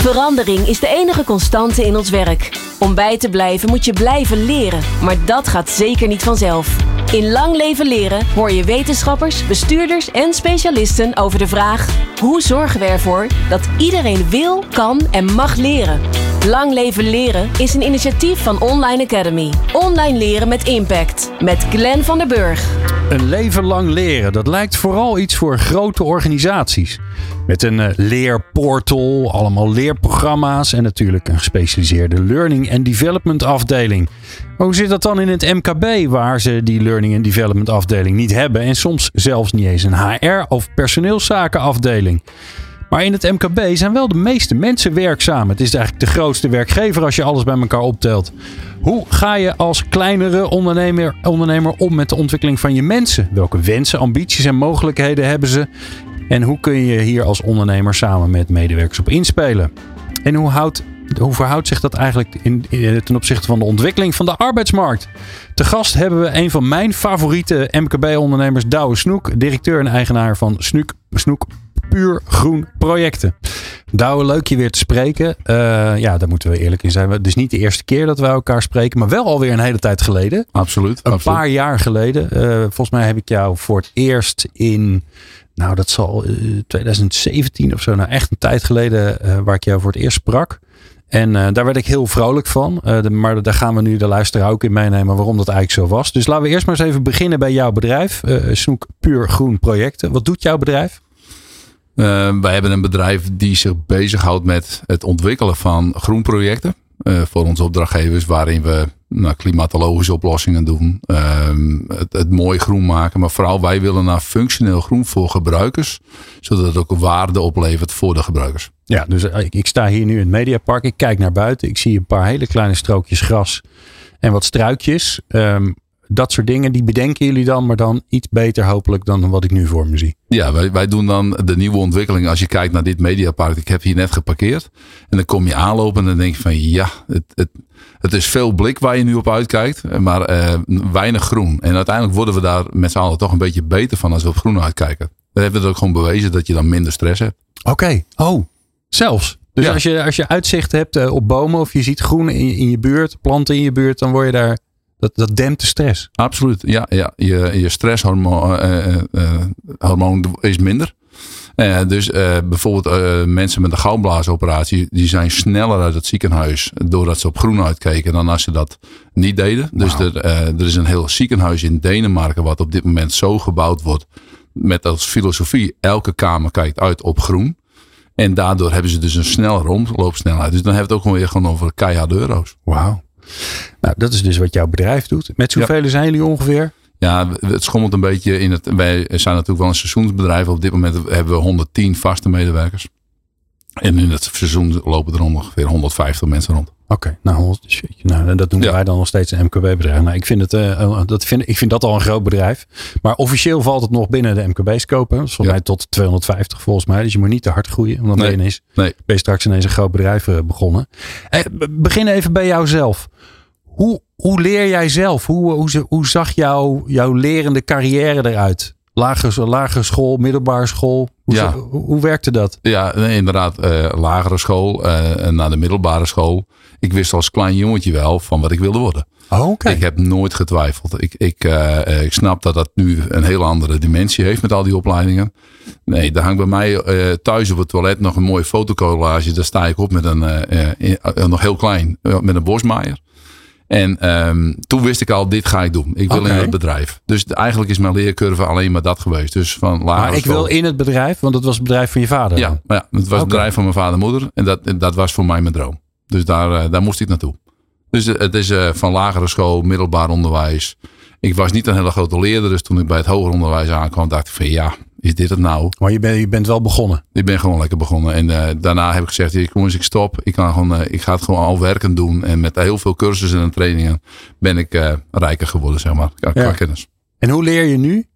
Verandering is de enige constante in ons werk. Om bij te blijven moet je blijven leren, maar dat gaat zeker niet vanzelf. In Lang Leven Leren hoor je wetenschappers, bestuurders en specialisten over de vraag: hoe zorgen we ervoor dat iedereen wil, kan en mag leren? Lang Leven Leren is een initiatief van Online Academy. Online leren met impact. Met Glenn van der Burg. Een leven lang leren, dat lijkt vooral iets voor grote organisaties. Met een uh, leerportal, allemaal leerprogramma's en natuurlijk een gespecialiseerde learning and development afdeling. Maar hoe zit dat dan in het MKB, waar ze die learning and development afdeling niet hebben en soms zelfs niet eens een HR of personeelszakenafdeling? Maar in het MKB zijn wel de meeste mensen werkzaam. Het is eigenlijk de grootste werkgever als je alles bij elkaar optelt. Hoe ga je als kleinere ondernemer, ondernemer om met de ontwikkeling van je mensen? Welke wensen, ambities en mogelijkheden hebben ze? En hoe kun je hier als ondernemer samen met medewerkers op inspelen? En hoe, houdt, hoe verhoudt zich dat eigenlijk in, ten opzichte van de ontwikkeling van de arbeidsmarkt? Te gast hebben we een van mijn favoriete MKB-ondernemers, Douwe Snoek, directeur en eigenaar van Snoek, Snoek puur groen projecten. Douwe, leuk je weer te spreken. Uh, ja, daar moeten we eerlijk in zijn. Het is niet de eerste keer dat wij elkaar spreken, maar wel alweer een hele tijd geleden. Absoluut. Een absoluut. paar jaar geleden. Uh, volgens mij heb ik jou voor het eerst in, nou dat zal uh, 2017 of zo, nou echt een tijd geleden, eh, waar ik jou voor het eerst sprak. En uh, daar werd ik heel vrolijk van. Uh, de, maar daar gaan we nu de luisteraar ook in meenemen waarom dat eigenlijk zo was. Dus laten we eerst maar eens even beginnen bij jouw bedrijf. Uh, Snoek Puur Groen Projecten. Wat doet jouw bedrijf? Uh, wij hebben een bedrijf die zich bezighoudt met het ontwikkelen van groenprojecten. Uh, voor onze opdrachtgevers, waarin we nou, klimatologische oplossingen doen. Uh, het, mooi groen maken. Maar vooral wij willen naar functioneel groen voor gebruikers. Zodat het ook waarde oplevert voor de gebruikers. Ja, dus ik, ik sta hier nu in het Mediapark. Ik kijk naar buiten. Ik zie een paar hele kleine strookjes gras en wat struikjes. Um, dat soort dingen, die bedenken jullie dan, maar dan iets beter hopelijk dan wat ik nu voor me zie. Ja, wij, wij doen dan de nieuwe ontwikkeling. Als je kijkt naar dit mediapark, ik heb hier net geparkeerd. En dan kom je aanlopen en dan denk je van ja, het, het, het is veel blik waar je nu op uitkijkt, maar uh, weinig groen. En uiteindelijk worden we daar met z'n allen toch een beetje beter van als we op groen uitkijken. We hebben het ook gewoon bewezen dat je dan minder stress hebt. Oké, okay. oh, zelfs. Dus ja. als, je, als je uitzicht hebt uh, op bomen of je ziet groen in, in je buurt, planten in je buurt, dan word je daar dat, dat dempt de stress. Absoluut. Ja, ja. Je, je stresshormoon uh, uh, hormoon is minder. Uh, dus bijvoorbeeld mensen met een galblaasoperatie, die zijn sneller uit het ziekenhuis doordat ze op groen uitkeken dan als ze dat niet deden. Wow. Dus er, er is een heel ziekenhuis in Denemarken wat op dit moment zo gebouwd wordt met als filosofie elke kamer kijkt uit op groen. En daardoor hebben ze dus een snellere omloopsnelheid. Dus dan hebben we het ook weer gewoon over keiharde euro's. Wauw. Nou, dat is dus wat jouw bedrijf doet. Met zoveel ja. zijn jullie ongeveer? Ja, het schommelt een beetje in het. Wij zijn natuurlijk wel een seizoensbedrijf. Op dit moment hebben we 110 vaste medewerkers. En in het seizoen lopen er ongeveer 150 mensen rond. Oké, okay, nou, nou, dat doen ja. wij dan nog steeds een MKB-bedrijf. Nou, ik vind, het, uh, dat vind, ik vind dat al een groot bedrijf. Maar officieel valt het nog binnen de MKB-scope. Dat is volgens ja. mij tot 250 volgens mij. Dus je moet niet te hard groeien. Want dan nee. ben, je ineens, nee. ben je straks ineens een groot bedrijf uh, begonnen. Eh, begin even bij jouzelf. Hoe, hoe leer jij zelf? Hoe, hoe, hoe zag jouw, jouw lerende carrière eruit? Lagere, lagere school, middelbare school. Hoe, ja. hoe, hoe werkte dat? Ja, nee, inderdaad. Uh, lagere school uh, naar de middelbare school. Ik wist als klein jongetje wel van wat ik wilde worden. Oh, okay. Ik heb nooit getwijfeld. Ik, ik, uh, ik snap dat dat nu een hele andere dimensie heeft met al die opleidingen. Nee, daar hangt bij mij thuis op het toilet nog een mooie fotocollage. Daar sta ik op met een, nog heel klein, met een bosmaaier. En um, toen wist ik al, dit ga ik doen. Ik wil Oké. in het bedrijf. Dus eigenlijk is mijn leercurve alleen maar dat geweest. Dus van Maar ik wil in het bedrijf, want het was het bedrijf van je vader. Ja, ja, het was het Oké. bedrijf van mijn vader en moeder. En dat, dat was voor mij mijn droom. Dus daar, eh, daar moest ik naartoe. Dus eh, het is eh, van lagere school, middelbaar onderwijs. Ik was niet een hele grote leerder. Dus toen ik bij het hoger onderwijs aankwam, dacht ik van ja, is dit het nou? Maar je, bent je bent wel begonnen. Ik ben gewoon lekker begonnen. En daarna heb ik gezegd, "Hier, kom eens, ik stop. Ik, kan gewoon, ik ga het gewoon al werken doen. En met heel veel cursussen en trainingen ben ik eh, rijker geworden, zeg maar. Qua, Ja. kennis. En hoe leer je nu?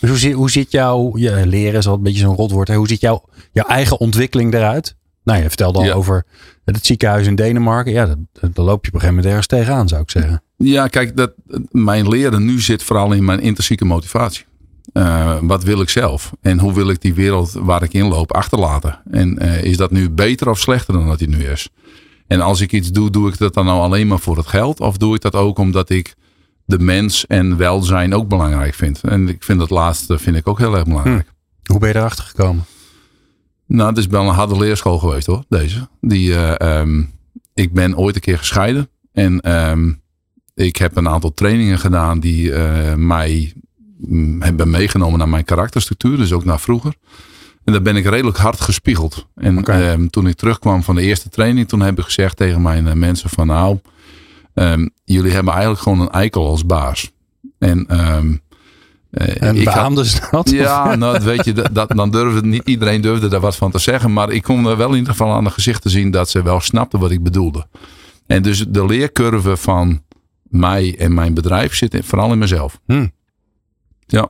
Dus hoe, zit, hoe zit jouw, ja, leren is al een beetje zo'n rotwoord. Hè? Hoe ziet jouw, jouw eigen ontwikkeling eruit? Nou, je vertelde al Ja. over het ziekenhuis in Denemarken. Ja, daar, loop je op een gegeven moment ergens tegenaan, zou ik zeggen. Ja, kijk, dat, mijn leren nu zit vooral in mijn intrinsieke motivatie. Uh, wat wil ik zelf? En hoe wil ik die wereld waar ik in loop achterlaten? En uh, is dat nu beter of slechter dan dat die nu is? En als ik iets doe, doe ik dat dan nou alleen maar voor het geld? Of doe ik dat ook omdat ik de mens en welzijn ook belangrijk vind? En ik vind dat laatste vind ik ook heel erg belangrijk. Hm. Hoe ben je erachter gekomen? Nou, het is wel een harde leerschool geweest hoor, deze. Die, uh, um, ik ben ooit een keer gescheiden. En um, ik heb een aantal trainingen gedaan die uh, mij mm, hebben meegenomen naar mijn karakterstructuur. Dus ook naar vroeger. En daar ben ik redelijk hard gespiegeld. En okay. um, toen ik terugkwam van de eerste training, toen heb ik gezegd tegen mijn uh, mensen van nou, jullie hebben eigenlijk gewoon een eikel als baas. En en ik ze dat? Ja, nou, weet je, dat, dan durfde niet iedereen durfde daar wat van te zeggen. Maar ik kon er wel in ieder geval aan de gezichten zien dat ze wel snapten wat ik bedoelde. En dus de leercurve van mij en mijn bedrijf zit vooral in mezelf. Hmm. Ja.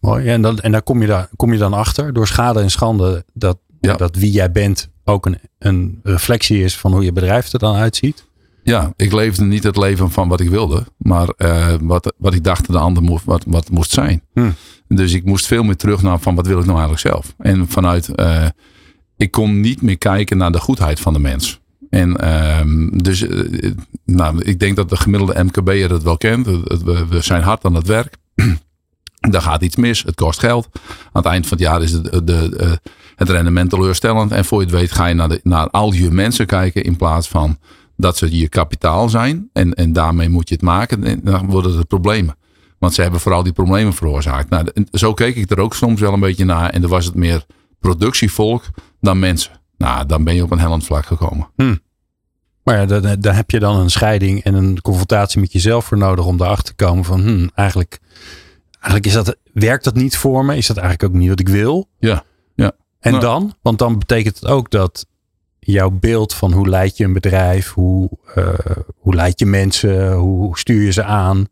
Mooi. En, dan, en daar kom je, daar kom je dan achter door schade en schande dat, Ja. dat wie jij bent ook een, een reflectie is van hoe je bedrijf er dan uitziet. Ja, ik leefde niet het leven van wat ik wilde, maar eh, wat, wat ik dacht de ander moest, wat, wat moest zijn. Hmm. Dus ik moest veel meer terug naar van wat wil ik nou eigenlijk zelf. En vanuit, eh, ik kon niet meer kijken naar de goedheid van de mens. En ehm, dus, eh, nou, ik denk dat de gemiddelde MKB'er het wel kent. We, we zijn hard aan het werk. Daar gaat iets mis, het kost geld. Aan het eind van het jaar is de, de, het rendement teleurstellend. En voor je het weet ga je naar, de, naar al je mensen kijken in plaats van dat ze je kapitaal zijn. En, en daarmee moet je het maken. En dan worden het problemen. Want ze hebben vooral die problemen veroorzaakt. Nou, zo keek ik er ook soms wel een beetje naar. En dan was het meer productievolk dan mensen. Nou, dan ben je op een hellend vlak gekomen. Hmm. Maar ja, daar, daar heb je dan een scheiding en een confrontatie met jezelf voor nodig om erachter te komen van hmm, eigenlijk, eigenlijk is dat, werkt dat niet voor me? Is dat eigenlijk ook niet wat ik wil? Ja, ja. En Nou. dan? Want dan betekent het ook dat jouw beeld van hoe leid je een bedrijf, hoe, uh, hoe leid je mensen, hoe stuur je ze aan,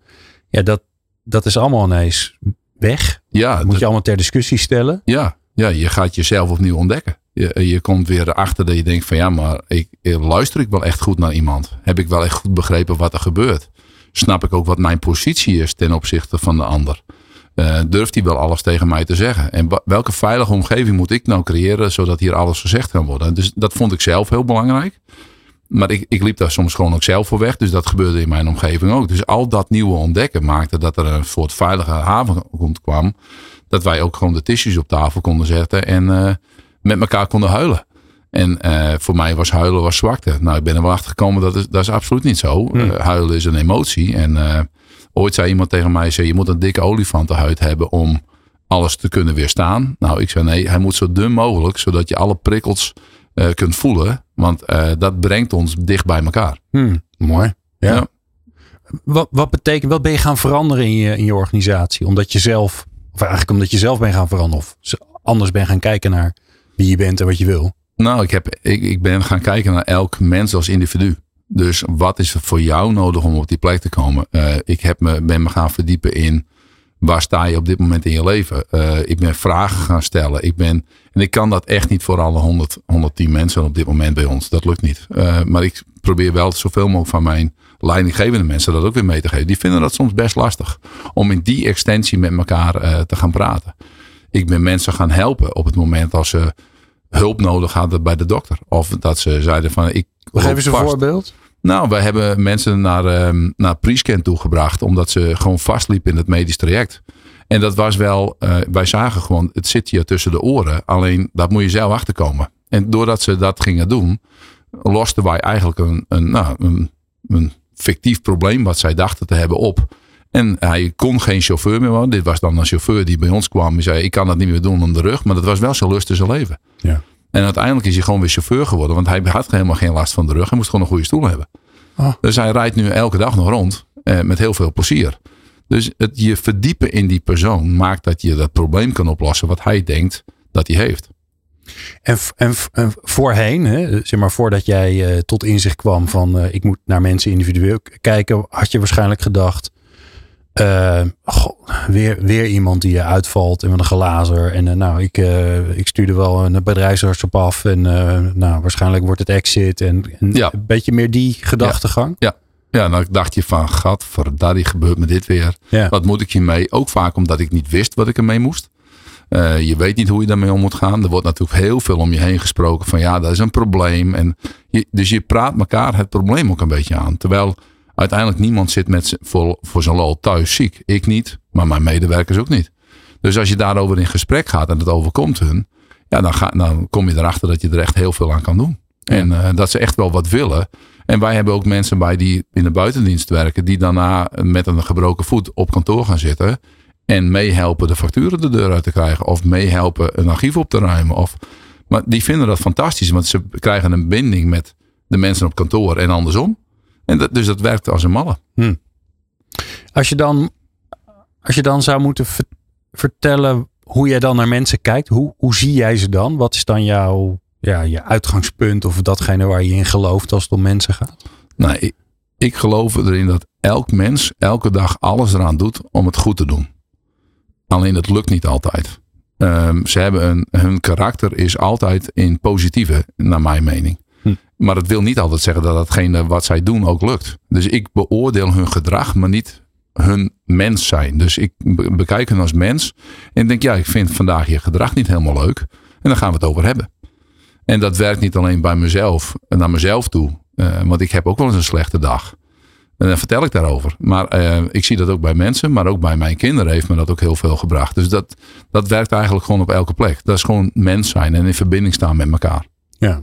ja, dat, dat is allemaal ineens weg. Ja, dat moet je allemaal ter discussie stellen. Ja, ja je gaat jezelf opnieuw ontdekken. Je, je komt weer erachter dat je denkt van ja, maar ik, luister ik wel echt goed naar iemand? Heb ik wel echt goed begrepen wat er gebeurt? Snap ik ook wat mijn positie is ten opzichte van de ander? Uh, durft hij wel alles tegen mij te zeggen? En welke veilige omgeving moet ik nou creëren zodat hier alles gezegd kan worden? Dus dat vond ik zelf heel belangrijk. Maar ik, ik liep daar soms gewoon ook zelf voor weg. Dus dat gebeurde in mijn omgeving ook. Dus al dat nieuwe ontdekken maakte dat er een soort veilige haven kwam. Dat wij ook gewoon de tissues op tafel konden zetten en uh, met elkaar konden huilen. En uh, voor mij was huilen was zwakte. Nou, ik ben er wel achter gekomen dat is, dat is absoluut niet zo. Hmm. Uh, huilen is een emotie. En ooit zei iemand tegen mij: zei, Je moet een dikke olifantenhuid hebben om alles te kunnen weerstaan. Nou, ik zei nee, hij moet zo dun mogelijk, zodat je alle prikkels uh, kunt voelen. Want uh, dat brengt ons dicht bij elkaar. Hmm, mooi. Ja. Ja. Wat, wat betekent, wat ben je gaan veranderen in je, in je organisatie? Omdat je zelf, of eigenlijk omdat je zelf bent gaan veranderen. Of anders bent gaan kijken naar wie je bent en wat je wil. Nou, ik, heb, ik, ik ben gaan kijken naar elk mens als individu. Dus wat is er voor jou nodig om op die plek te komen? Uh, ik heb me, ben me gaan verdiepen in waar sta je op dit moment in je leven? Uh, ik ben vragen gaan stellen. Ik ben, en ik kan dat echt niet voor alle 100, 110 mensen op dit moment bij ons. Dat lukt niet. Uh, maar ik probeer wel zoveel mogelijk van mijn leidinggevende mensen dat ook weer mee te geven. Die vinden dat soms best lastig. Om in die extensie met elkaar te gaan praten. Ik ben mensen gaan helpen op het moment als ze hulp nodig hadden bij de dokter. Of dat ze zeiden van ik. Geef eens een vast. voorbeeld. Nou, wij hebben mensen naar, um, naar pre-scan toegebracht. Omdat ze gewoon vastliepen in het medisch traject. En dat was wel, uh, wij zagen gewoon, het zit hier tussen de oren. Alleen, dat moet je zelf achterkomen. En doordat ze dat gingen doen, losten wij eigenlijk een, een, nou, een, een fictief probleem wat zij dachten te hebben op. En hij kon geen chauffeur meer worden. Dit was dan een chauffeur die bij ons kwam. Die zei, ik kan dat niet meer doen om de rug. Maar dat was wel zijn lust in zijn leven. Ja. En uiteindelijk is hij gewoon weer chauffeur geworden. Want hij had helemaal geen last van de rug. Hij moest gewoon een goede stoel hebben. Oh. Dus hij rijdt nu elke dag nog rond. Eh, met heel veel plezier. Dus het je verdiepen in die persoon maakt dat je dat probleem kan oplossen. Wat hij denkt dat hij heeft. En, en, en voorheen, hè, zeg maar voordat jij uh, tot inzicht kwam van uh, ik moet naar mensen individueel kijken. Had je waarschijnlijk gedacht. Uh, goh, weer, weer iemand die uitvalt en met een glazer. En uh, nou, ik, uh, ik stuurde wel een bedrijfsarts op af. En nou, waarschijnlijk wordt het exit. En, en ja. een beetje meer die gedachtegang. Ja. Ja, dan dacht je van, gadverdarrie, gebeurt me dit weer. Ja. Wat moet ik hiermee? Ook vaak omdat ik niet wist wat ik ermee moest. Je weet niet hoe je daarmee om moet gaan. Er wordt natuurlijk heel veel om je heen gesproken van ja, dat is een probleem. En je, dus je praat elkaar het probleem ook een beetje aan. Terwijl uiteindelijk niemand zit met voor, voor zijn lol thuis ziek. Ik niet, maar mijn medewerkers ook niet. Dus als je daarover in gesprek gaat en het overkomt hun, ja, dan, ga, dan kom je erachter dat je er echt heel veel aan kan doen. En uh, dat ze echt wel wat willen. En wij hebben ook mensen bij die in de buitendienst werken, die daarna met een gebroken voet op kantoor gaan zitten. En meehelpen de facturen de deur uit te krijgen. Of meehelpen een archief op te ruimen. Of, maar die vinden dat fantastisch, want ze krijgen een binding met de mensen op kantoor en andersom. En dat, dus dat werkt als een malle. Hm. Als, je dan, als je dan zou moeten vertellen hoe jij dan naar mensen kijkt, hoe, hoe zie jij ze dan? Wat is dan jouw ja, je uitgangspunt of datgene waar je in gelooft als het om mensen gaat? Nou, ik, ik geloof erin dat elk mens elke dag alles eraan doet om het goed te doen. Alleen het lukt niet altijd. Um, ze hebben een, hun karakter is altijd in positieve, naar mijn mening. Maar dat wil niet altijd zeggen dat datgene wat zij doen ook lukt. Dus ik beoordeel hun gedrag, maar niet hun mens zijn. Dus ik bekijk hen als mens en denk, ja, ik vind vandaag je gedrag niet helemaal leuk. En dan gaan we het over hebben. En dat werkt niet alleen bij mezelf, naar mezelf toe. Uh, want ik heb ook wel eens een slechte dag. En dan vertel ik daarover. Maar uh, ik zie dat ook bij mensen, maar ook bij mijn kinderen heeft me dat ook heel veel gebracht. Dus dat, dat werkt eigenlijk gewoon op elke plek. Dat is gewoon mens zijn en in verbinding staan met elkaar. Ja,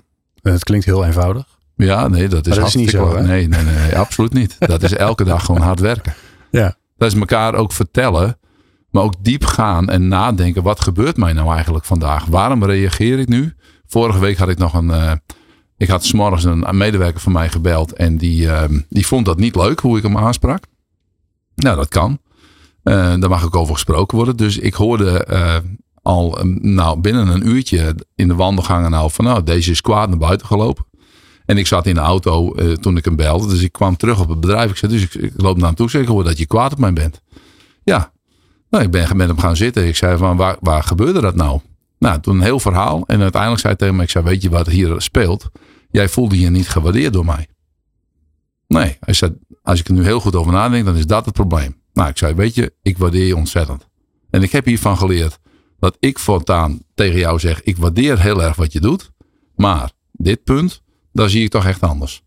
het klinkt heel eenvoudig. Ja, nee, dat is, dat is niet zo. Nee, nee, nee, nee, absoluut niet. Dat is elke dag gewoon hard werken. Ja. Dat is elkaar ook vertellen, maar ook diep gaan en nadenken. Wat gebeurt mij nou eigenlijk vandaag? Waarom reageer ik nu? Vorige week had ik nog een. Uh, ik had s'morgens een, een medewerker van mij gebeld. En die, uh, die vond dat niet leuk hoe ik hem aansprak. Nou, dat kan. Uh, daar mag ook over gesproken worden. Dus ik hoorde al nou, binnen een uurtje in de wandelgangen al van nou, deze is kwaad naar buiten gelopen. En ik zat in de auto toen ik hem belde. Dus ik kwam terug op het bedrijf. Ik zei, dus ik, ik loop naar hem toe. Ik hoor dat je kwaad op mij bent. Ja. Nou, ik ben met hem gaan zitten. Ik zei van, waar, waar gebeurde dat nou? Nou, toen een heel verhaal. En uiteindelijk zei hij tegen me, ik zei, weet je wat hier speelt? Jij voelde je niet gewaardeerd door mij. Nee, hij zei, als ik er nu heel goed over nadenk, dan is dat het probleem. Nou, ik zei, weet je, ik waardeer je ontzettend. En ik heb hiervan geleerd dat ik voortaan tegen jou zeg, ik waardeer heel erg wat je doet. Maar dit punt, daar zie ik toch echt anders.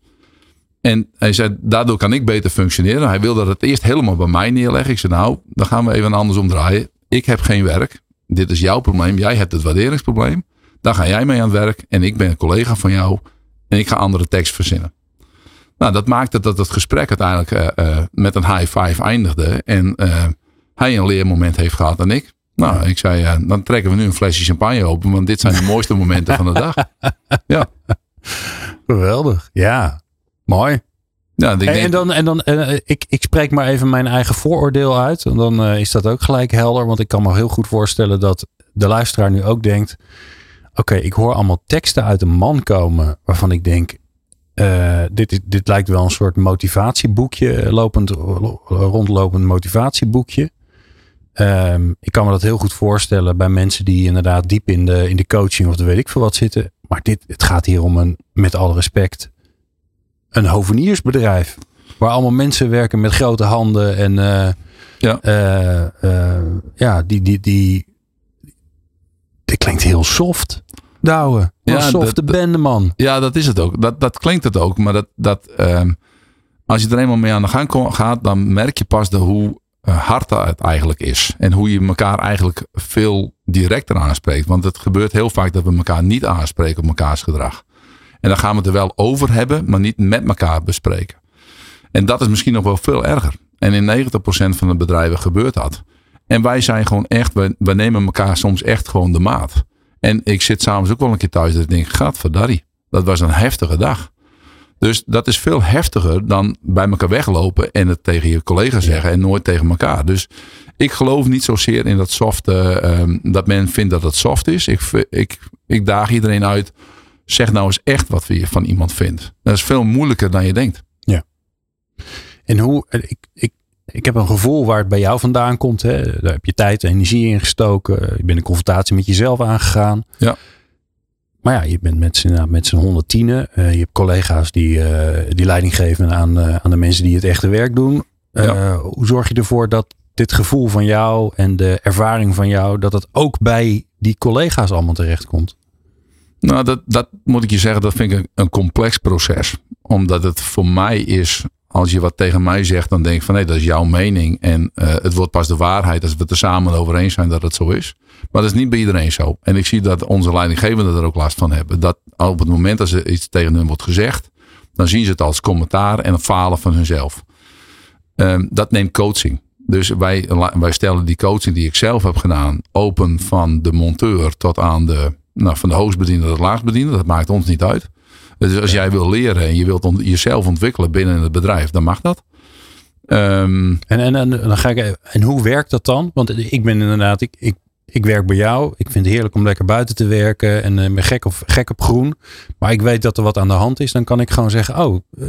En hij zei, daardoor kan ik beter functioneren. Hij wilde het eerst helemaal bij mij neerleggen. Ik zei, nou, dan gaan we even anders omdraaien. Ik heb geen werk dit is jouw probleem. Jij hebt het waarderingsprobleem. Daar ga jij mee aan het werk. En ik ben een collega van jou. En ik ga andere tekst verzinnen. Nou, dat maakte dat het gesprek uiteindelijk uh, uh, met een high five eindigde. En uh, hij een leermoment heeft gehad en ik. Nou, ik zei, dan trekken we nu een flesje champagne open. Want dit zijn de mooiste momenten van de dag. Ja. Geweldig. Ja, mooi. Ja, ik en, denk, en dan, en dan uh, ik, ik spreek maar even mijn eigen vooroordeel uit. En dan uh, is dat ook gelijk helder. Want ik kan me heel goed voorstellen dat de luisteraar nu ook denkt. Oké, okay, ik hoor allemaal teksten uit een man komen. Waarvan ik denk. Uh, dit, dit lijkt wel een soort motivatieboekje. Lopend, rondlopend motivatieboekje. Um, ik kan me dat heel goed voorstellen bij mensen die inderdaad diep in de, in de coaching of de weet ik veel wat zitten. Maar dit, het gaat hier om een, met alle respect, een hoveniersbedrijf. Waar allemaal mensen werken met grote handen en uh, ja, uh, uh, ja die, die, die. Dit klinkt heel soft. Douwe. Ja, soft de bende man. Ja, dat is het ook. Dat, dat klinkt het ook. Maar dat, dat, um, als je er eenmaal mee aan de gang gaat, dan merk je pas de, hoe hard het eigenlijk is. En hoe je elkaar eigenlijk veel directer aanspreekt. Want het gebeurt heel vaak dat we elkaar niet aanspreken op mekaars gedrag. En dan gaan we het er wel over hebben, maar niet met elkaar bespreken. En dat is misschien nog wel veel erger. En in 90% van de bedrijven gebeurt dat. En wij zijn gewoon echt, we, we nemen elkaar soms echt gewoon de maat. En ik zit s'avonds ook wel een keer thuis dat ik denk, gadverdarrie, dat was een heftige dag. Dus dat is veel heftiger dan bij elkaar weglopen en het tegen je collega zeggen en nooit tegen elkaar. Dus ik geloof niet zozeer in dat softe, um, dat men vindt dat het soft is. Ik, ik, ik daag iedereen uit zeg nou eens echt wat je van iemand vindt. Dat is veel moeilijker dan je denkt. Ja. En hoe, ik, ik, ik heb een gevoel waar het bij jou vandaan komt. Hè? Daar heb je tijd en energie in gestoken. Je bent een confrontatie met jezelf aangegaan. Ja. Maar ja, je bent met z'n, met z'n 110. Uh, je hebt collega's die, die leiding geven aan, aan de mensen die het echte werk doen. Hoe zorg je ervoor dat dit gevoel van jou en de ervaring van jou, dat het ook bij die collega's allemaal terechtkomt? Nou, dat, dat moet ik je zeggen, dat vind ik een, complex proces. Omdat het voor mij is, als je wat tegen mij zegt, dan denk ik van nee, dat is jouw mening. En uh, het wordt pas de waarheid als we het er samen over eens zijn dat het zo is. Maar dat is niet bij iedereen zo. En ik zie dat onze leidinggevenden er ook last van hebben. Dat op het moment dat er iets tegen hun wordt gezegd, dan zien ze het als commentaar en een falen van hunzelf. Um, dat neemt coaching. Dus wij, wij stellen die coaching die ik zelf heb gedaan open van de monteur tot aan de, nou, van de hoogstbediende tot de. Dat maakt ons niet uit. Dus als jij wil leren en je wilt jezelf ontwikkelen binnen het bedrijf, dan mag dat. Um, en, en, en, dan ga ik, en hoe werkt dat dan? Want ik ben inderdaad, ik, ik, ik werk bij jou. Ik vind het heerlijk om lekker buiten te werken en uh, ben gek, of, gek op groen. Maar ik weet dat er wat aan de hand is. Dan kan ik gewoon zeggen, oh, uh,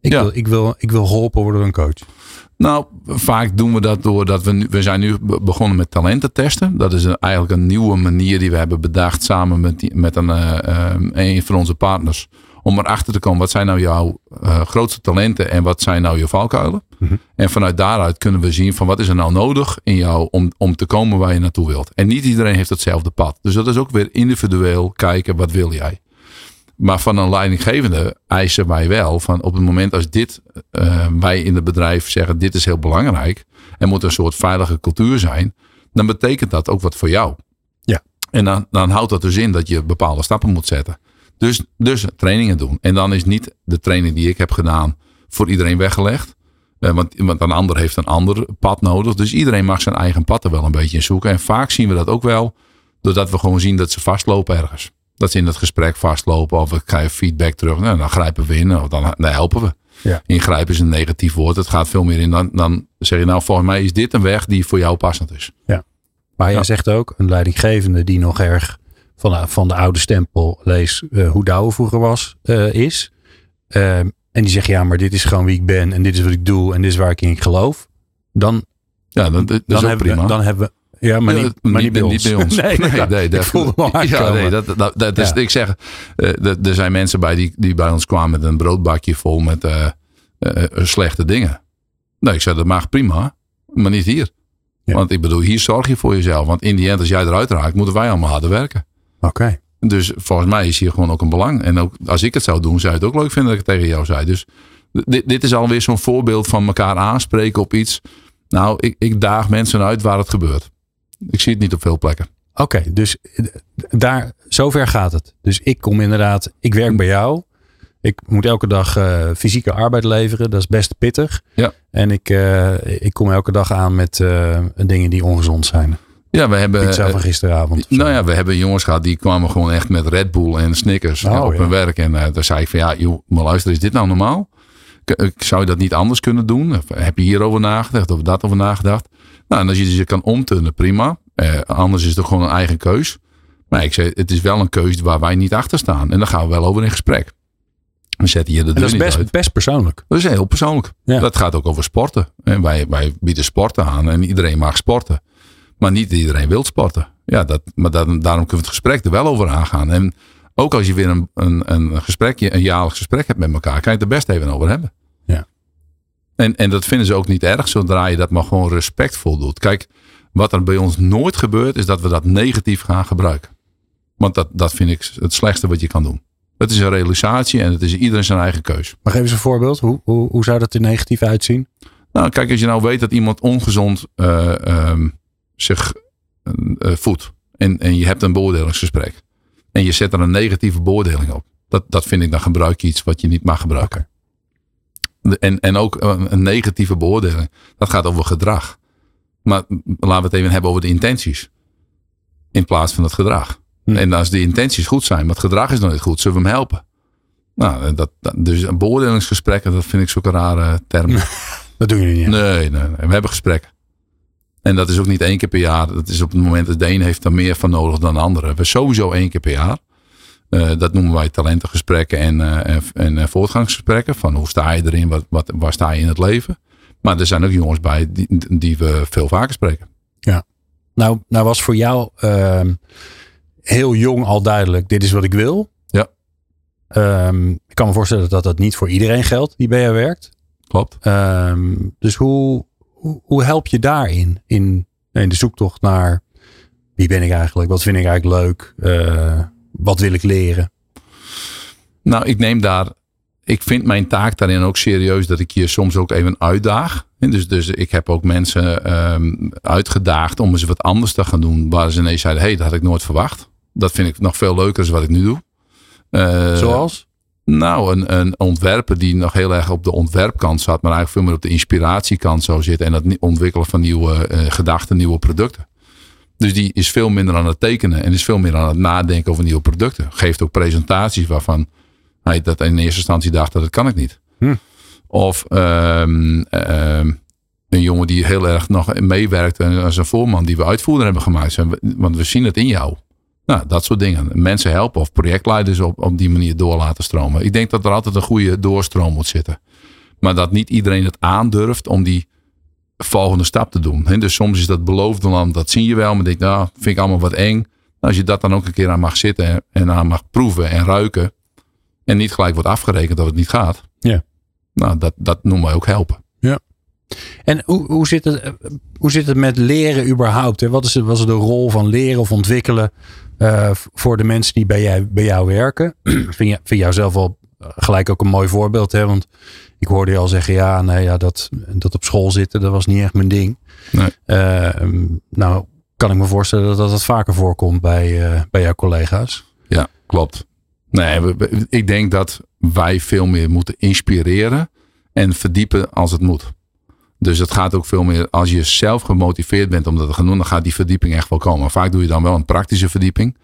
ik, wil, ik, wil, ik wil geholpen worden door een coach. Nou, vaak doen we dat doordat we nu, we zijn nu begonnen met talenten testen. Dat is een, eigenlijk een nieuwe manier die we hebben bedacht samen met, met een, uh, een van onze partners. Om erachter te komen, wat zijn nou jouw uh, grootste talenten en wat zijn nou je valkuilen? Mm En vanuit daaruit kunnen we zien van wat is er nou nodig in jou om, om te komen waar je naartoe wilt. En niet iedereen heeft hetzelfde pad. Dus dat is ook weer individueel kijken, wat wil jij? Maar van een leidinggevende eisen wij wel van op het moment als dit, uh, wij in het bedrijf zeggen dit is heel belangrijk en moet een soort veilige cultuur zijn, dan betekent dat ook wat voor jou. Ja. En dan, dan houdt dat dus in dat je bepaalde stappen moet zetten. Dus, dus trainingen doen. En dan is niet de training die ik heb gedaan voor iedereen weggelegd. Uh, want, want een ander heeft een ander pad nodig. Dus iedereen mag zijn eigen pad er wel een beetje in zoeken. En vaak zien we dat ook wel doordat we gewoon zien dat ze vastlopen ergens dat ze in het gesprek vastlopen of ik krijg feedback terug. Nou, dan grijpen we in of dan, dan helpen we. Ja. Ingrijpen is een negatief woord. Het gaat veel meer in. Dan, dan zeg je nou, volgens mij is dit een weg die voor jou passend is. Ja. Maar jij zegt ook, een leidinggevende die nog erg van de, van de oude stempel lees uh, hoe Douwe vroeger was, uh, is. Uh, en die zegt ja, maar dit is gewoon wie ik ben en dit is wat ik doe en dit is waar ik in geloof. Dan, ja, dan, dat dan, hebben, prima. We, dan hebben we ja, maar niet, maar niet, bij ons. Niet bij ons. nee, nee, nee, nee, dat, ja, nee dat, dat, dat is, ik zeg, uh, er zijn mensen bij die, die bij ons kwamen met een broodbakje vol met uh, uh, slechte dingen. Nee, ik zeg, dat mag prima, maar niet hier. Ja. Want ik bedoel, hier zorg je voor jezelf. Want in die end, als jij eruit raakt, moeten wij allemaal harder werken. Oké. Okay. Dus volgens mij is hier gewoon ook een belang. En ook als ik het zou doen, zou je het ook leuk vinden dat ik het tegen jou zei. Dus dit, dit is alweer zo'n voorbeeld van elkaar aanspreken op iets. Nou, ik, ik daag mensen uit waar het gebeurt. Ik zie het niet op veel plekken. Oké, dus daar, zover gaat het. Dus ik kom inderdaad, ik werk bij jou. Ik moet elke dag uh, fysieke arbeid leveren. Dat is best pittig. Ja. En ik, uh, ik kom elke dag aan met uh, dingen die ongezond zijn. Ja, we hebben. Pizza van gisteravond. Nou ja, we hebben jongens gehad die kwamen gewoon echt met Red Bull en Snickers oh, op ja. hun werk. En daar zei ik van ja, joh, maar luister, is dit nou normaal? Zou je dat niet anders kunnen doen? Of heb je hierover nagedacht of dat over nagedacht? Nou, en als je je kan omturnen, prima. Eh, anders is het gewoon een eigen keus. Maar ik zei, het is wel een keuze waar wij niet achter staan. En daar gaan we wel over in gesprek. We zetten je de dat is best, best persoonlijk. Dat is heel persoonlijk. Ja. Dat gaat ook over sporten. En wij, wij bieden sporten aan en iedereen mag sporten. Maar niet iedereen wil sporten. Ja, dat, maar dat, daarom kunnen we het gesprek er wel over aangaan. En ook als je weer een, een, een gesprekje, een jaarlijks gesprek hebt met elkaar, kan je het er best even over hebben. Ja. En, en dat vinden ze ook niet erg, zodra je dat maar gewoon respectvol doet. Kijk, wat er bij ons nooit gebeurt, is dat we dat negatief gaan gebruiken. Want dat, dat vind ik het slechtste wat je kan doen. Het is een realisatie en het is iedereen zijn eigen keus. Maar geef eens een voorbeeld. Hoe, hoe, hoe zou dat er negatief uitzien? Nou, kijk, als je nou weet dat iemand ongezond uh, um, zich uh, voedt. En, en je hebt een beoordelingsgesprek. En je zet er een negatieve beoordeling op. Dat, dat vind ik, dan gebruik je iets wat je niet mag gebruiken. En, en ook een negatieve beoordeling. Dat gaat over gedrag. Maar laten we het even hebben over de intenties. In plaats van het gedrag. Hm. En als de intenties goed zijn, maar het gedrag is nog niet goed, zullen we hem helpen? Nou, dat, dat, dus beoordelingsgesprekken, dat vind ik zo'n rare term. dat doen jullie niet. Nee, nee, nee, we hebben gesprekken. En dat is ook niet één keer per jaar. Dat is op het moment dat de een heeft er meer van nodig dan de andere. We sowieso één keer per jaar. Uh, dat noemen wij talentengesprekken en, uh, en, en, eh, voortgangsgesprekken. Van hoe sta je erin, wat, wat, waar sta je in het leven. Maar er zijn ook jongens bij die, die we veel vaker spreken. Ja. Nou, nou was voor jou, uh, heel jong al duidelijk, dit is wat ik wil. Ja. Ehm, ik kan me voorstellen dat dat niet voor iedereen geldt die bij jou werkt. Klopt. Ehm, dus hoe, hoe, help je daarin? In, in de zoektocht naar wie ben ik eigenlijk? Wat vind ik eigenlijk leuk? Uh, wat wil ik leren? Nou, ik neem daar. Ik vind mijn taak daarin ook serieus dat ik je soms ook even uitdaag. Dus, dus ik heb ook mensen um, uitgedaagd om eens wat anders te gaan doen. Waar ze ineens zeiden: hé, hey, dat had ik nooit verwacht. Dat vind ik nog veel leuker dan wat ik nu doe. Uh, Zoals? Nou, een, een ontwerper die nog heel erg op de ontwerpkant zat, maar eigenlijk veel meer op de inspiratiekant zou zitten. En het ontwikkelen van nieuwe uh, gedachten, nieuwe producten. Dus die is veel minder aan het tekenen en is veel meer aan het nadenken over nieuwe producten. Geeft ook presentaties waarvan hij dat in eerste instantie dacht dat dat kan ik niet. Hm. Of um, um, een jongen die heel erg nog meewerkt als een voorman die we uitvoerder hebben gemaakt. Want we zien het in jou. Nou, dat soort dingen. Mensen helpen of projectleiders op, op die manier door laten stromen. Ik denk dat er altijd een goede doorstroom moet zitten. Maar dat niet iedereen het aandurft om die volgende stap te doen. Dus soms is dat beloofde land, dat zie je wel. Maar denk, nou, vind ik allemaal wat eng. Als je dat dan ook een keer aan mag zitten en aan mag proeven en ruiken. En niet gelijk wordt afgerekend dat het niet gaat. Ja. Nou, dat, dat noemen wij ook helpen. Ja. En hoe, hoe, zit het, hoe zit het met leren überhaupt? Hè? Wat, is, wat is de rol van leren of ontwikkelen uh, voor de mensen die bij, jij, bij jou werken? vind, je, vind jou zelf wel gelijk ook een mooi voorbeeld. Hè? Want ik hoorde je al zeggen, ja, nee, ja, dat, dat op school zitten, dat was niet echt mijn ding. Nee. Uh, nou, kan ik me voorstellen dat dat vaker voorkomt bij, uh, bij jouw collega's. Ja, klopt. Nee, we, ik denk dat wij veel meer moeten inspireren en verdiepen als het moet. Dus het gaat ook veel meer, als je zelf gemotiveerd bent om dat te gaan doen, dan gaat die verdieping echt wel komen. Vaak doe je dan wel een praktische verdieping.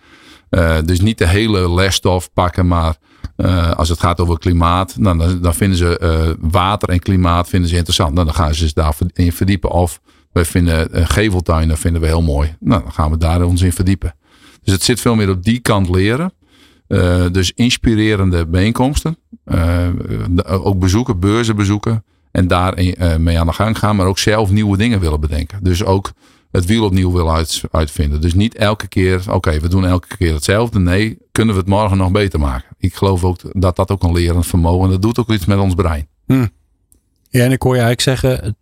Uh, dus niet de hele lesstof pakken, maar uh, als het gaat over klimaat, nou, dan, dan vinden ze uh, water en klimaat vinden ze interessant. Nou, dan gaan ze zich daarin verdiepen. Of we vinden geveltuinen vinden we heel mooi. Nou, dan gaan we daar ons in verdiepen. Dus het zit veel meer op die kant leren. dus inspirerende bijeenkomsten. ook bezoeken, beurzen bezoeken. En daar mee aan de gang gaan. Maar ook zelf nieuwe dingen willen bedenken. Dus ook het wiel opnieuw willen uit, uitvinden. Dus niet elke keer, oké, we doen elke keer hetzelfde. Nee, kunnen we het morgen nog beter maken? Ik geloof ook dat dat ook een lerend vermogen. Dat doet ook iets met ons brein. Hm. Ja, en ik hoor je eigenlijk zeggen, het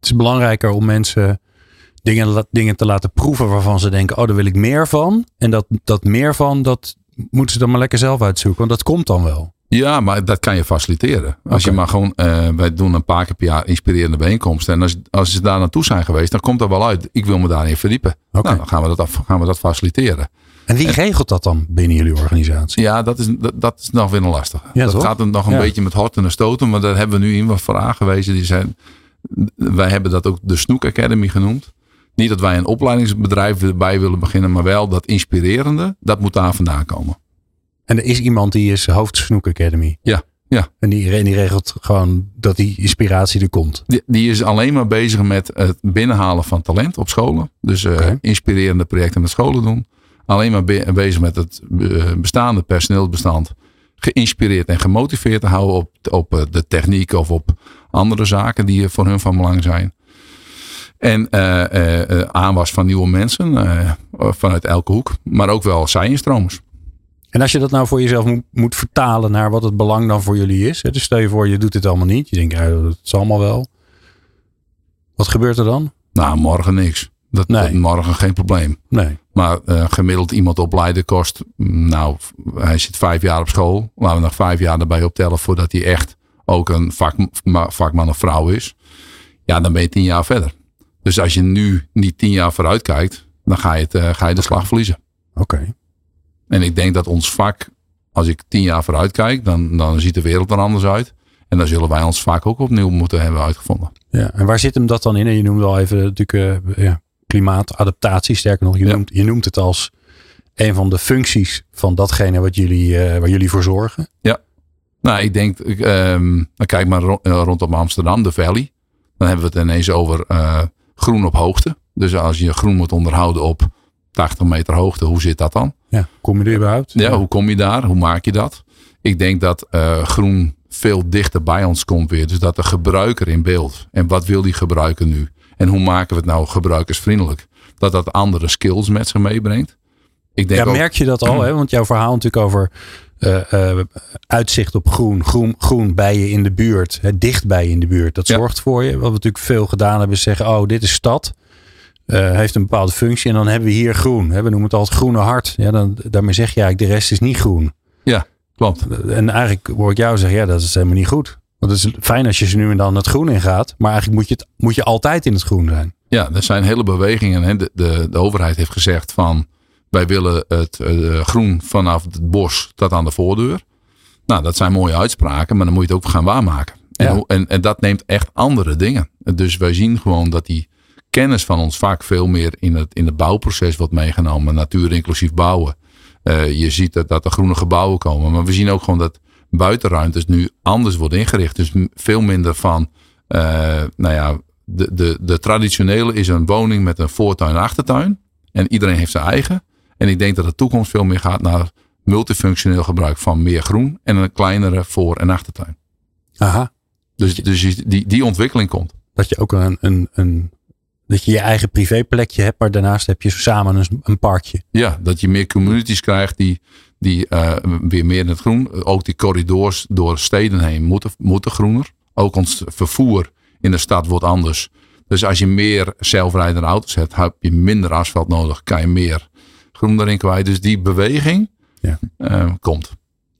is belangrijker om mensen dingen, dingen te laten proeven waarvan ze denken, oh, daar wil ik meer van. En dat, dat meer van, dat moeten ze dan maar lekker zelf uitzoeken. Want dat komt dan wel. Ja, maar dat kan je faciliteren. Als je maar gewoon, uh, wij doen een paar keer per jaar inspirerende bijeenkomsten. En als, als ze daar naartoe zijn geweest, dan komt er wel uit. Ik wil me daarin verdiepen. Okay. Nou, dan gaan we, dat af, gaan we dat faciliteren. En wie regelt dat dan binnen jullie organisatie? Ja, dat is, dat, dat is nog weer een lastige. Ja, dat toch? gaat nog een ja. beetje met horten en stoten. Maar daar hebben we nu in wat voor aangewezen. Die zijn, wij hebben dat ook de Snoek Academy genoemd. Niet dat wij een opleidingsbedrijf erbij willen beginnen, maar wel dat inspirerende, dat moet daar vandaan komen. En er is iemand die is hoofd Snoek Academy. Ja, ja. En die, die regelt gewoon dat die inspiratie er komt. Die, die, is alleen maar bezig met het binnenhalen van talent op scholen. Dus uh, okay. inspirerende projecten met scholen doen. Alleen maar be bezig met het bestaande personeelsbestand. Geïnspireerd en gemotiveerd te houden op, op de techniek of op andere zaken die voor hun van belang zijn. En uh, uh, aanwas van nieuwe mensen vanuit elke hoek. Maar ook wel zijinstromers. En als je dat nou voor jezelf moet, moet, vertalen naar wat het belang dan voor jullie is. Hè? Dus stel je voor, je doet dit allemaal niet. Je denkt, ja, het is allemaal wel. Wat gebeurt er dan? Nou, morgen niks. Dat, nee. morgen geen probleem. Nee. Maar uh, gemiddeld iemand opleiden kost, nou, hij zit vijf jaar op school. Laten we nog vijf jaar erbij optellen voordat hij echt ook een vak, vakman of vrouw is. Ja, dan ben je tien jaar verder. Dus als je nu niet tien jaar vooruit kijkt, dan ga je, het, uh, ga je de slag verliezen. Oké. Okay. En ik denk dat ons vak, als ik tien jaar vooruit kijk, dan, dan ziet de wereld er anders uit. En dan zullen wij ons vaak ook opnieuw moeten hebben uitgevonden. Ja, en waar zit hem dat dan in? En je noemde al even natuurlijk uh, ja, klimaatadaptatie. Sterker nog, je, ja. noemt, je noemt het als een van de functies van datgene wat jullie, uh, waar jullie voor zorgen. Ja, nou ik denk, um, dan kijk maar ro rondom Amsterdam, de Valley. Dan hebben we het ineens over uh, groen op hoogte. Dus als je groen moet onderhouden op 80 meter hoogte, hoe zit dat dan? Ja, kom je er überhaupt? Ja, hoe kom je daar? Hoe maak je dat? Ik denk dat uh, groen veel dichter bij ons komt weer. Dus dat de gebruiker in beeld. En wat wil die gebruiker nu? En hoe maken we het nou gebruikersvriendelijk? Dat dat andere skills met zich meebrengt. ik denk ja, ook, merk je dat al? Hè? Want jouw verhaal natuurlijk over eh, eh, uitzicht op groen, groen, groen bij je in de buurt, hè, dicht bij je in de buurt. Dat Ja. zorgt voor je. Wat we natuurlijk veel gedaan hebben, is zeggen, oh, dit is stad. Eh, heeft een bepaalde functie en dan hebben we hier groen. Hè? We noemen het altijd groene hart. Ja, dan, daarmee zeg je eigenlijk, de rest is niet groen. klopt. En eigenlijk hoor ik jou zeggen, ja, dat is helemaal niet goed. Want het is fijn als je ze nu en dan het groen in gaat. Maar eigenlijk moet je, het, moet je altijd in het groen zijn. Ja, er zijn hele bewegingen. Hè. De, de, de overheid heeft gezegd van wij willen het eh, groen vanaf het bos tot aan de voordeur. Nou, dat zijn mooie uitspraken, maar dan moet je het ook gaan waarmaken. En, Ja. en, en dat neemt echt andere dingen. Dus wij zien gewoon dat die kennis van ons vaak veel meer in het, in het bouwproces wordt meegenomen. Natuur inclusief bouwen. Eh, je ziet dat, dat er groene gebouwen komen. Maar we zien ook gewoon dat buitenruimtes nu anders worden ingericht. Dus veel minder van, eh, nou ja, de, de, de traditionele is een woning met een voortuin en achtertuin. En iedereen heeft zijn eigen. En ik denk dat de toekomst veel meer gaat naar multifunctioneel gebruik van meer groen en een kleinere voor- en achtertuin. Aha. Dus, dus die, die ontwikkeling komt. Dat je ook een, een, een dat je je eigen privéplekje hebt, maar daarnaast heb je samen een, een parkje. Ja, dat je meer communities krijgt die, die eh, weer meer in het groen. Ook die corridors door steden heen moeten, moeten groener. Ook ons vervoer in de stad wordt anders. Dus als je meer zelfrijdende auto's hebt, heb je minder asfalt nodig. Kan je meer groen erin kwijt. Dus die beweging Ja. eh, komt.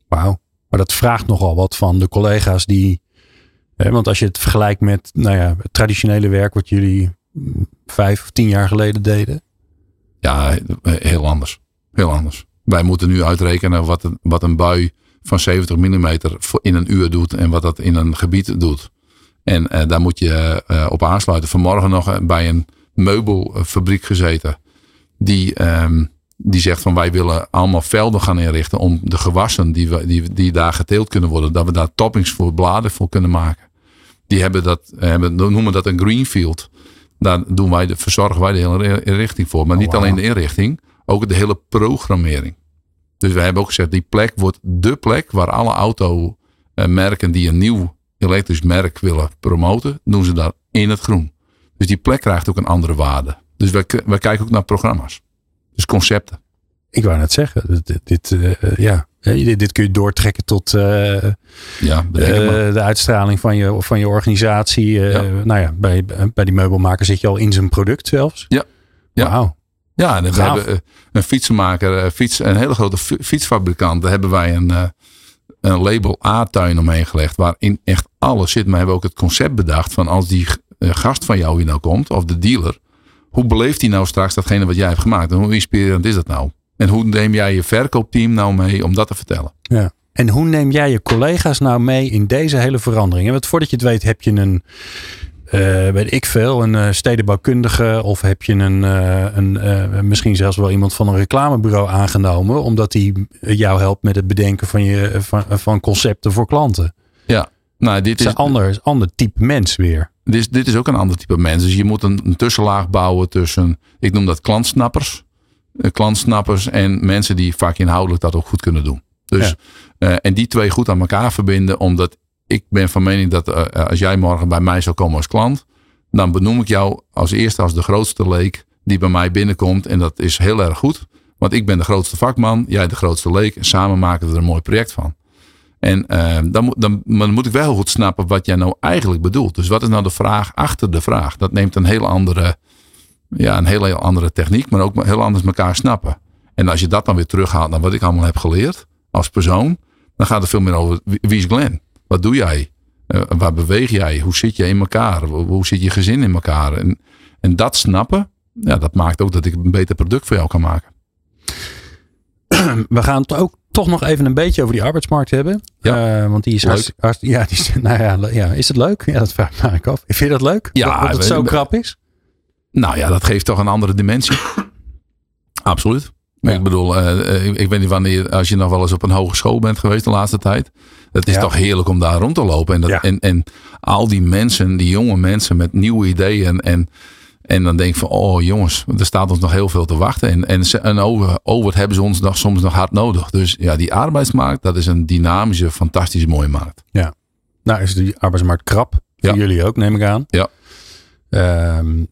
Wauw. Maar dat vraagt nogal wat van de collega's die. Hè, want als je het vergelijkt met nou ja, het traditionele werk wat jullie vijf of tien jaar geleden deden. Ja, heel anders. Heel anders. Wij moeten nu uitrekenen wat een, wat een bui van 70 mm in een uur doet en wat dat in een gebied doet. En eh, daar moet je eh, op aansluiten. Vanmorgen nog eh, bij een meubelfabriek gezeten. Die, ehm, die zegt van wij willen allemaal velden gaan inrichten om de gewassen die, we, die, die daar geteeld kunnen worden. Dat we daar toppings voor bladen voor kunnen maken. Die hebben dat, hebben, noemen dat een greenfield. Daar doen wij de, verzorgen wij de hele inrichting voor. Maar Oh, niet alleen de inrichting, ook de hele programmering. Dus wij hebben ook gezegd, die plek wordt de plek waar alle automerken die een nieuw elektrisch merk willen promoten, doen ze daar in het groen. Dus die plek krijgt ook een andere waarde. Dus wij, wij kijken ook naar programma's. Dus concepten. Ik wou net zeggen, dit, dit, dit, eh, ja. Dit, dit kun je doortrekken tot eh, Ja, eh, de uitstraling van je, van je organisatie. Ja. Nou ja, bij, bij die meubelmaker zit je al in zijn product zelfs. Ja. Ja. Wauw. Ja, en hebben een fietsenmaker, fiets, een hele grote fi- fietsfabrikant. Daar hebben wij een, een label A-tuin omheen gelegd. Waarin echt alles zit. Maar we hebben ook het concept bedacht van als die gast van jou hier nou komt, of de dealer. Hoe beleeft hij nou straks datgene wat jij hebt gemaakt? En hoe inspirerend is dat nou? En hoe neem jij je verkoopteam nou mee om dat te vertellen? Ja. En hoe neem jij je collega's nou mee in deze hele verandering? Want voordat je het weet heb je een, eh, weet ik veel, een eh, stedenbouwkundige of heb je een, eh, een misschien zelfs wel iemand van een reclamebureau aangenomen, omdat die jou helpt met het bedenken van, je, van, van concepten voor klanten. Nou, dit is, een ander, ander type mens weer. dit, is, dit is ook een ander type mens. Dus je moet een, een tussenlaag bouwen tussen, ik noem dat klantsnappers. Eh, Klantsnappers en mensen die vaak inhoudelijk dat ook goed kunnen doen. Dus, eh, en die twee goed aan elkaar verbinden, omdat ik ben van mening dat eh, als jij morgen bij mij zou komen als klant, dan benoem ik jou als eerste als de grootste leek die bij mij binnenkomt. En dat is heel erg goed, want ik ben de grootste vakman, jij de grootste leek. En samen maken we er een mooi project van. En dan, moet, dan, dan moet ik wel heel goed snappen wat jij nou eigenlijk bedoelt. Dus wat is nou de vraag achter de vraag? Dat neemt een heel andere, ja, een heel, heel andere techniek, maar ook heel anders elkaar snappen. En als je dat dan weer terughaalt naar wat ik allemaal heb geleerd als persoon, dan gaat het veel meer over wie is Glenn? Wat doe jij? Eh, waar beweeg jij? Hoe zit je in elkaar? Hoe, zit je gezin in elkaar? En, en dat snappen, ja, dat maakt ook dat ik een beter product voor jou kan maken. We gaan het ook toch nog even een beetje over die arbeidsmarkt hebben. Ja. Eh, want die is Leuk. ja, die is, nou ja, ja, is het leuk? Ja, dat vraag ik me af. Vind je dat leuk? Ja, dat, dat het zo krap is? Nou ja, dat geeft toch een andere dimensie. Absoluut. Ja. Ik bedoel, eh, eh, ik, ik weet niet wanneer, als je nog wel eens op een hogeschool bent geweest de laatste tijd. Het is Ja. toch heerlijk om daar rond te lopen. En, dat, Ja. en, en al die mensen, die jonge mensen met nieuwe ideeën. En, en dan denk ik van, oh jongens, er staat ons nog heel veel te wachten. En, en, over, over het hebben ze ons nog, soms nog hard nodig. Dus ja, die arbeidsmarkt, dat is een dynamische, fantastische mooie markt. Nou is die arbeidsmarkt krap. Voor Ja. jullie ook, neem ik aan. Ja. Ehm,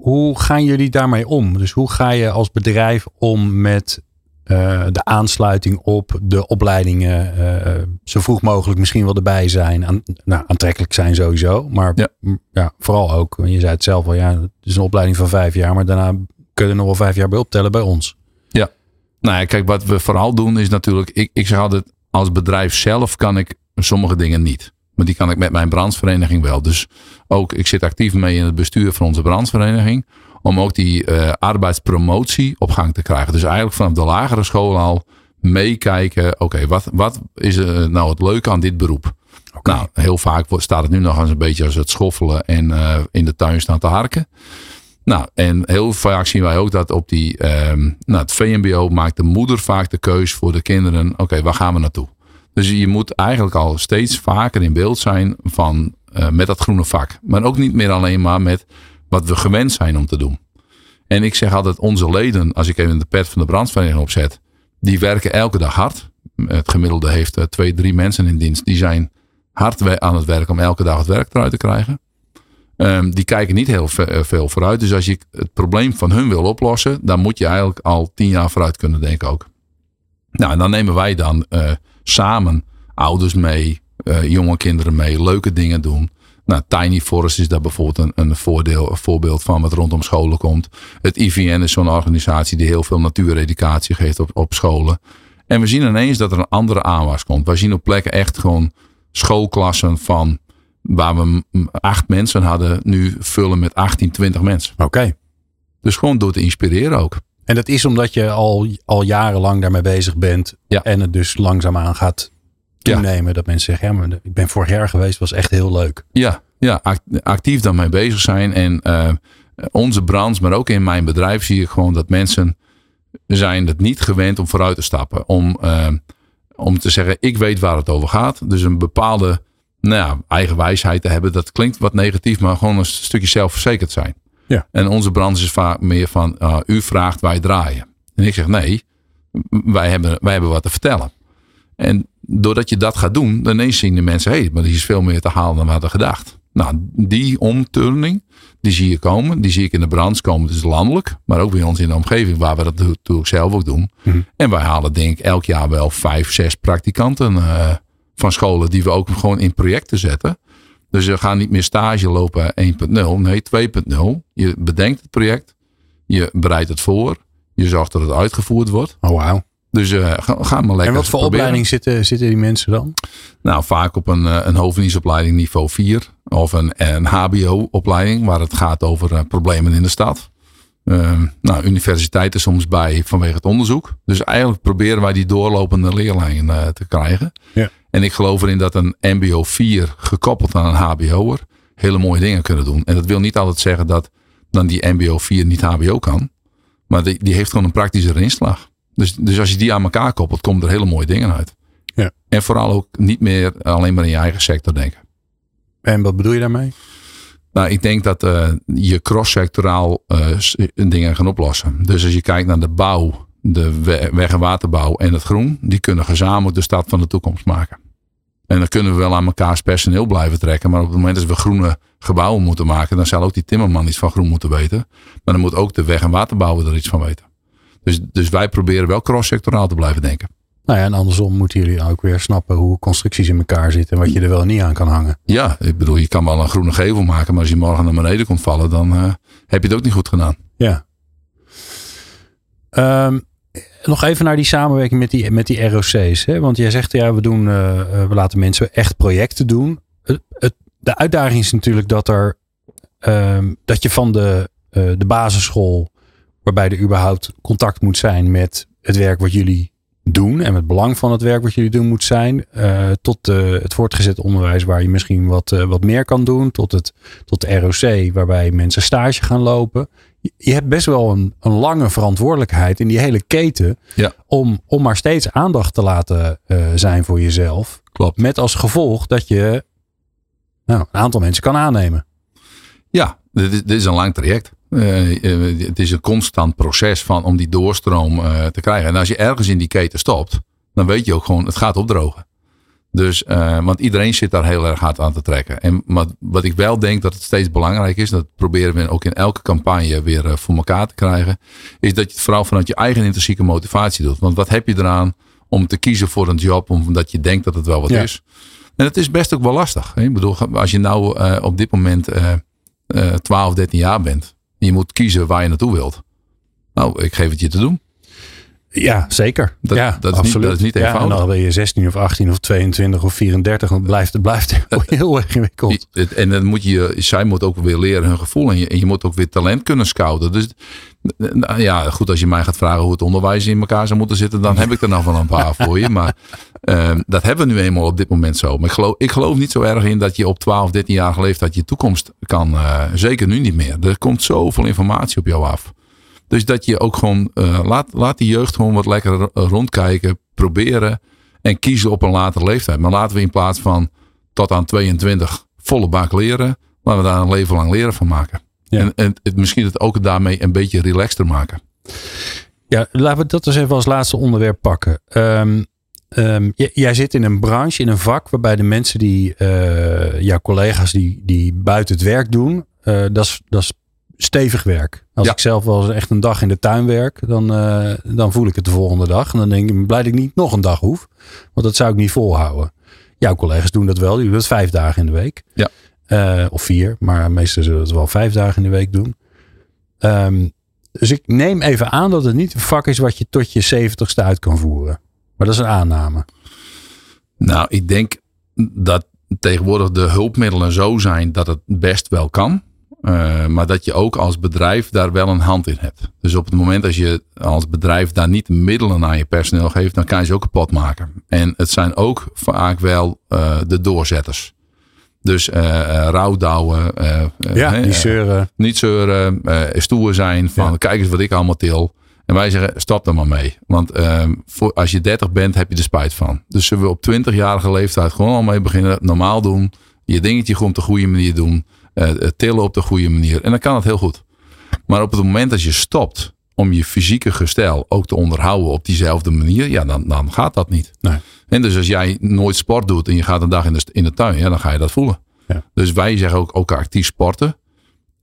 hoe gaan jullie daarmee om? Dus hoe ga je als bedrijf om met uh, de aansluiting op de opleidingen uh, zo vroeg mogelijk misschien wel erbij zijn. Aan, nou, aantrekkelijk zijn sowieso. Maar ja. ja. vooral ook, je zei het zelf al, ja, het is een opleiding van vijf jaar. Maar daarna kun je er nog wel vijf jaar bij optellen bij ons. Ja, nou ja, kijk, wat we vooral doen is natuurlijk, ik, ik zeg altijd, als bedrijf zelf kan ik sommige dingen niet. Maar die kan ik met mijn brandsvereniging wel. Dus ook, ik zit actief mee in het bestuur van onze brandsvereniging om ook die uh, arbeidspromotie op gang te krijgen. Dus eigenlijk vanaf de lagere school al meekijken. Oké, wat, wat is uh, nou het leuke aan dit beroep? Okay. Nou, heel vaak staat het nu nog eens een beetje als het schoffelen en uh, in de tuin staan te harken. Nou, en heel vaak zien wij ook dat op die, um, nou, het VMBO maakt de moeder vaak de keus voor de kinderen. Oké, okay, waar gaan we naartoe? Dus je moet eigenlijk al steeds vaker in beeld zijn van, uh, met dat groene vak. Maar ook niet meer alleen maar met wat we gewend zijn om te doen. En ik zeg altijd, onze leden, als ik even de pet van de brandvereniging opzet, die werken elke dag hard. Het gemiddelde heeft uh, twee, drie mensen in dienst. Die zijn hard aan het werk om elke dag het werk eruit te krijgen. Um, die kijken niet heel eh, veel vooruit. Dus als je het probleem van hun wil oplossen, dan moet je eigenlijk al tien jaar vooruit kunnen denken ook. Nou, en dan nemen wij dan samen ouders mee, uh, jonge kinderen mee, leuke dingen doen. Nou, Tiny Forest is daar bijvoorbeeld een, een, voordeel, een voorbeeld van wat rondom scholen komt. Het IVN is zo'n organisatie die heel veel natuureducatie geeft op, op scholen. En we zien ineens dat er een andere aanwas komt. We zien op plekken echt gewoon schoolklassen van waar we acht mensen hadden, nu vullen met 18, 20 mensen. Oké. Dus gewoon door te inspireren ook. En dat is omdat je al, al jarenlang daarmee bezig bent. Ja. En het dus langzaamaan gaat toenemen. Ja. Dat mensen zeggen, ja, maar ik ben vorig jaar geweest, was echt heel leuk. Ja, ja actief daarmee bezig zijn. En uh, onze branche, maar ook in mijn bedrijf zie ik gewoon dat mensen zijn het niet gewend om vooruit te stappen. Om, uh, om te zeggen, ik weet waar het over gaat. Dus een bepaalde nou ja, eigen wijsheid te hebben. Dat klinkt wat negatief, maar gewoon een stukje zelfverzekerd zijn. Ja. En onze branche is vaak meer van, uh, u vraagt, wij draaien. En ik zeg, nee, wij hebben, wij hebben wat te vertellen. En doordat je dat gaat doen, dan ineens zien de mensen, hé, hey, maar er is veel meer te halen dan we hadden gedacht. Nou, die omturning, die zie je komen. Die zie ik in de branche komen. Dus landelijk, maar ook bij ons in de omgeving, waar we dat natuurlijk zelf ook doen. Mm. En wij halen denk ik elk jaar wel vijf, zes praktikanten uh, van scholen die we ook gewoon in projecten zetten. Dus we gaan niet meer stage lopen 1.0, nee 2.0. Je bedenkt het project, je bereidt het voor, je zorgt dat het uitgevoerd wordt. Oh wauw. Dus uh, ga, ga, maar lekker. En wat voor proberen. opleiding zitten, zitten die mensen dan? Nou, vaak op een, een hoofddienstopleiding niveau 4 of een, een HBO-opleiding waar het gaat over uh, problemen in de stad. Uh, nou, universiteiten soms bij vanwege het onderzoek. Dus eigenlijk proberen wij die doorlopende leerlingen uh, te krijgen. Ja. En ik geloof erin dat een MBO 4 gekoppeld aan een HBO'er hele mooie dingen kunnen doen. En dat wil niet altijd zeggen dat dan die MBO 4 niet HBO kan. Maar die, die heeft gewoon een praktische inslag. Dus, dus als je die aan elkaar koppelt, komen er hele mooie dingen uit. Ja. En vooral ook niet meer alleen maar in je eigen sector denken. En wat bedoel je daarmee? Nou, ik denk dat uh, je cross-sectoraal uh, dingen gaan oplossen. Dus als je kijkt naar de bouw, de weg- en waterbouw en het groen, die kunnen gezamenlijk de stad van de toekomst maken. En dan kunnen we wel aan elkaars personeel blijven trekken. Maar op het moment dat we groene gebouwen moeten maken, dan zal ook die timmerman iets van groen moeten weten. Maar dan moet ook de weg- en waterbouwer er iets van weten. Dus, dus wij proberen wel cross-sectoraal te blijven denken. Nou ja, en andersom moeten jullie ook weer snappen hoe constructies in elkaar zitten en wat je er wel en niet aan kan hangen. Ja, ik bedoel, je kan wel een groene gevel maken, maar als je morgen naar beneden komt vallen, dan uh, heb je het ook niet goed gedaan. Ja. Um, nog even naar die samenwerking met die, met die ROC's. Hè? Want jij zegt, ja, we, doen, uh, we laten mensen echt projecten doen. Het, de uitdaging is natuurlijk dat, er, um, dat je van de, uh, de basisschool, waarbij er überhaupt contact moet zijn met het werk wat jullie doen en het belang van het werk wat jullie doen moet zijn, tot het voortgezet onderwijs waar je misschien wat, wat meer kan doen, tot het tot de ROC waarbij mensen stage gaan lopen. Je, hebt best wel een, een, lange verantwoordelijkheid in die hele keten ja. om, om maar steeds aandacht te laten zijn voor jezelf. Klopt. Met als gevolg dat je nou, een aantal mensen kan aannemen. Ja, dit is, dit is een lang traject. Uh, uh, het is een constant proces van om die doorstroom uh, te krijgen. En als je ergens in die keten stopt, dan weet je ook gewoon, het gaat opdrogen. Dus, uh, want iedereen zit daar heel erg hard aan te trekken. En wat, wat ik wel denk dat het steeds belangrijk is, dat proberen we ook in elke campagne weer uh, voor elkaar te krijgen, is dat je het vooral vanuit je eigen intrinsieke motivatie doet. Want wat heb je eraan om te kiezen voor een job omdat je denkt dat het wel wat ja. is? En het is best ook wel lastig. Hè? Ik bedoel, als je nou uh, op dit moment 12, 13 jaar bent, en je moet kiezen waar je naartoe wilt. Nou, ik geef het je te doen. Ja, zeker. Dat, ja, dat, is, absoluut. Niet, dat is niet eenvoudig. Ja, en dan ben je 16 of 18 of 22 of 34. Dan blijft het blijft heel erg ingewikkeld. En dan moet je, zij moet ook weer leren hun gevoel. En je, en je moet ook weer talent kunnen scouten. Dus nou ja, goed, als je mij gaat vragen hoe het onderwijs in elkaar zou moeten zitten. Dan heb ik er nog wel een paar voor je. Maar uh, dat hebben we nu eenmaal op dit moment zo. Maar ik geloof, ik geloof niet zo erg in dat je op 12, 13 jaar leeftijd je toekomst kan. Uh, zeker nu niet meer. Er komt zoveel informatie op jou af. Dus dat je ook gewoon, uh, laat, laat die jeugd gewoon wat lekker rondkijken, proberen en kiezen op een latere leeftijd. Maar laten we in plaats van tot aan 22 volle bak leren, laten we daar een leven lang leren van maken. Ja. En, en het, misschien het ook daarmee een beetje relaxter maken. Ja, laten we dat dus even als laatste onderwerp pakken. Um, um, jij zit in een branche, in een vak, waarbij de mensen die, uh, jouw collega's die, die buiten het werk doen, uh, dat is stevig werk. Als ik zelf wel eens echt een dag in de tuin werk, dan, uh, dan voel ik het de volgende dag. En dan denk ik, blij dat ik niet nog een dag hoef. Want dat zou ik niet volhouden. Jouw collega's doen dat wel. Die doen vijf dagen in de week. Ja. Uh, of vier, maar meestal zullen het wel vijf dagen in de week doen. Um, dus ik neem even aan dat het niet een vak is wat je tot je zeventigste uit kan voeren. Maar dat is een aanname. Nou, ik denk dat tegenwoordig de hulpmiddelen zo zijn dat het best wel kan. Uh, maar dat je ook als bedrijf daar wel een hand in hebt. Dus op het moment dat je als bedrijf daar niet middelen aan je personeel geeft, dan kan je ze ook kapot maken. En het zijn ook vaak wel uh, de doorzetters. Dus uh, rouwdouwen. ja, niet zeuren. niet zeuren. stoer zijn van ja. kijk eens wat ik allemaal til. En wij zeggen stop er maar mee. Want voor, als je 30 bent heb je er spijt van. Dus zullen we op 20-jarige leeftijd gewoon al mee beginnen. Normaal doen. Je dingetje gewoon op de goede manier doen tillen op de goede manier. En dan kan het heel goed. Maar op het moment dat je stopt om je fysieke gestel ook te onderhouden op diezelfde manier, ja, dan, dan gaat dat niet. Nee. En dus als jij nooit sport doet en je gaat een dag in de, in de tuin, ja, dan ga je dat voelen. Ja. Dus wij zeggen ook, ook actief sporten.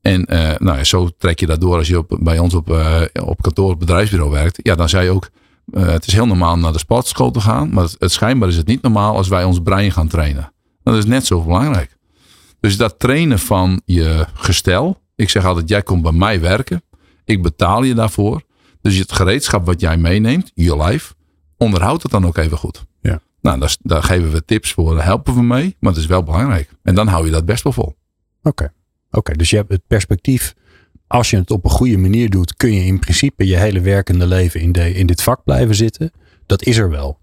En uh, nou, zo trek je dat door als je op, bij ons op, uh, op kantoor, op bedrijfsbureau werkt. Ja, dan zei je ook, uh, het is heel normaal naar de sportschool te gaan. Maar het, het, schijnbaar is het niet normaal als wij ons brein gaan trainen. Dat is net zo belangrijk. Dus dat trainen van je gestel. Ik zeg altijd, jij komt bij mij werken. Ik betaal je daarvoor. Dus het gereedschap wat jij meeneemt, je life, onderhoud het dan ook even goed. Ja. Nou, daar, daar geven we tips voor, daar helpen we mee. Maar het is wel belangrijk. En dan hou je dat best wel vol. Oké, okay. oké. dus je hebt het perspectief. Als je het op een goede manier doet, kun je in principe je hele werkende leven in, de, in dit vak blijven zitten. Dat is er wel.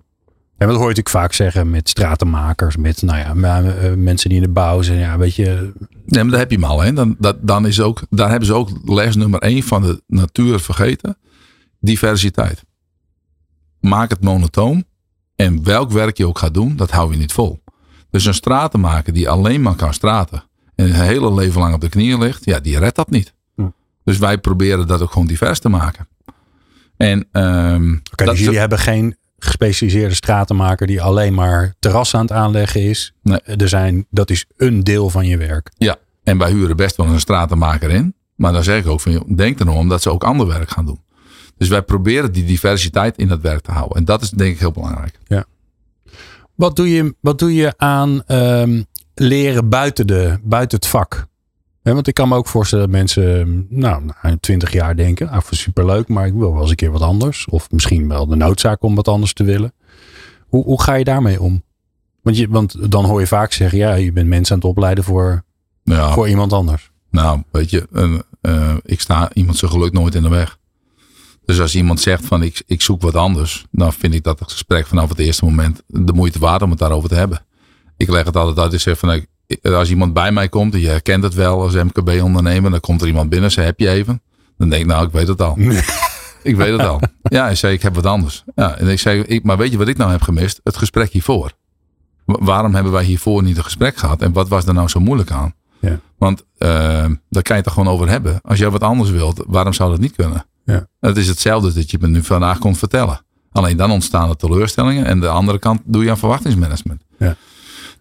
En dat hoor je natuurlijk vaak zeggen met stratenmakers, met nou ja, eh, mensen die in de bouw zijn. Ja, weet je. Nee, maar daar heb je hem al. Hè. Dan, dat, dan is ook, daar hebben ze ook les nummer één van de natuur vergeten. Diversiteit. Maak het monotoon. En welk werk je ook gaat doen, dat hou je niet vol. Dus een stratenmaker die alleen maar kan straten. En een hele leven lang op de knieën ligt. Ja, die redt dat niet. Hm. Dus wij proberen dat ook gewoon divers te maken. En, um, okay, dus jullie hebben geen gespecialiseerde stratenmaker die alleen maar terras aan het aanleggen is. Nee. Er zijn, dat is een deel van je werk. Ja, en wij huren best wel een stratenmaker in. Maar dan zeg ik ook van, denk er nog om dat ze ook ander werk gaan doen. Dus wij proberen die diversiteit in dat werk te houden. En dat is denk ik heel belangrijk. Ja. Wat doe je, wat doe je aan um, leren buiten, de, buiten het vak? He, want ik kan me ook voorstellen dat mensen nou, na 20 jaar denken, ah, superleuk, maar ik wil wel eens een keer wat anders. Of misschien wel de noodzaak om wat anders te willen. Hoe, hoe ga je daarmee om? Want, je, want dan hoor je vaak zeggen, ja, je bent mensen aan het opleiden voor, ja. voor iemand anders. Nou, weet je, uh, uh, ik sta iemand zijn geluk nooit in de weg. Dus als iemand zegt van ik, ik zoek wat anders, dan vind ik dat het gesprek vanaf het eerste moment de moeite waard om het daarover te hebben. Ik leg het altijd uit en zeg van ik, als iemand bij mij komt en je herkent het wel als MKB-ondernemer, dan komt er iemand binnen, ze heb je even. Dan denk ik, nou, ik weet het al. ik weet het al. Ja, ik zei, ik heb wat anders. Ja, en ik zei, ik, maar weet je wat ik nou heb gemist? Het gesprek hiervoor. Waarom hebben wij hiervoor niet een gesprek gehad? En wat was er nou zo moeilijk aan? Ja. Want uh, daar kan je het er gewoon over hebben. Als jij wat anders wilt, waarom zou dat niet kunnen? Ja. Het is hetzelfde dat je me nu vandaag komt vertellen. Alleen dan ontstaan er teleurstellingen. En de andere kant doe je aan verwachtingsmanagement. Ja.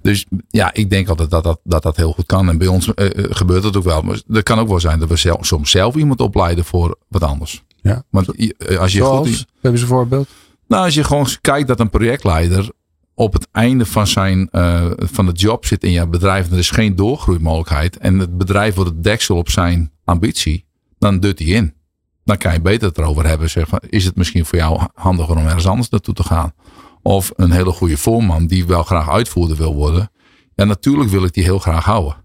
Dus ja, ik denk altijd dat dat, dat, dat heel goed kan. En bij ons uh, gebeurt dat ook wel. Maar het kan ook wel zijn dat we zelf, soms zelf iemand opleiden voor wat anders. Ja. Want als je Zoals? goed, Hebben ze een voorbeeld? nou, als je gewoon kijkt dat een projectleider op het einde van, zijn, uh, van de job zit in jouw bedrijf. En er is geen doorgroeimogelijkheid. En het bedrijf wordt het deksel op zijn ambitie. Dan dut hij in. Dan kan je beter het erover hebben. Zeg van, is het misschien voor jou handiger om ergens anders naartoe te gaan? Of een hele goede voorman die wel graag uitvoerder wil worden. Ja, natuurlijk wil ik die heel graag houden.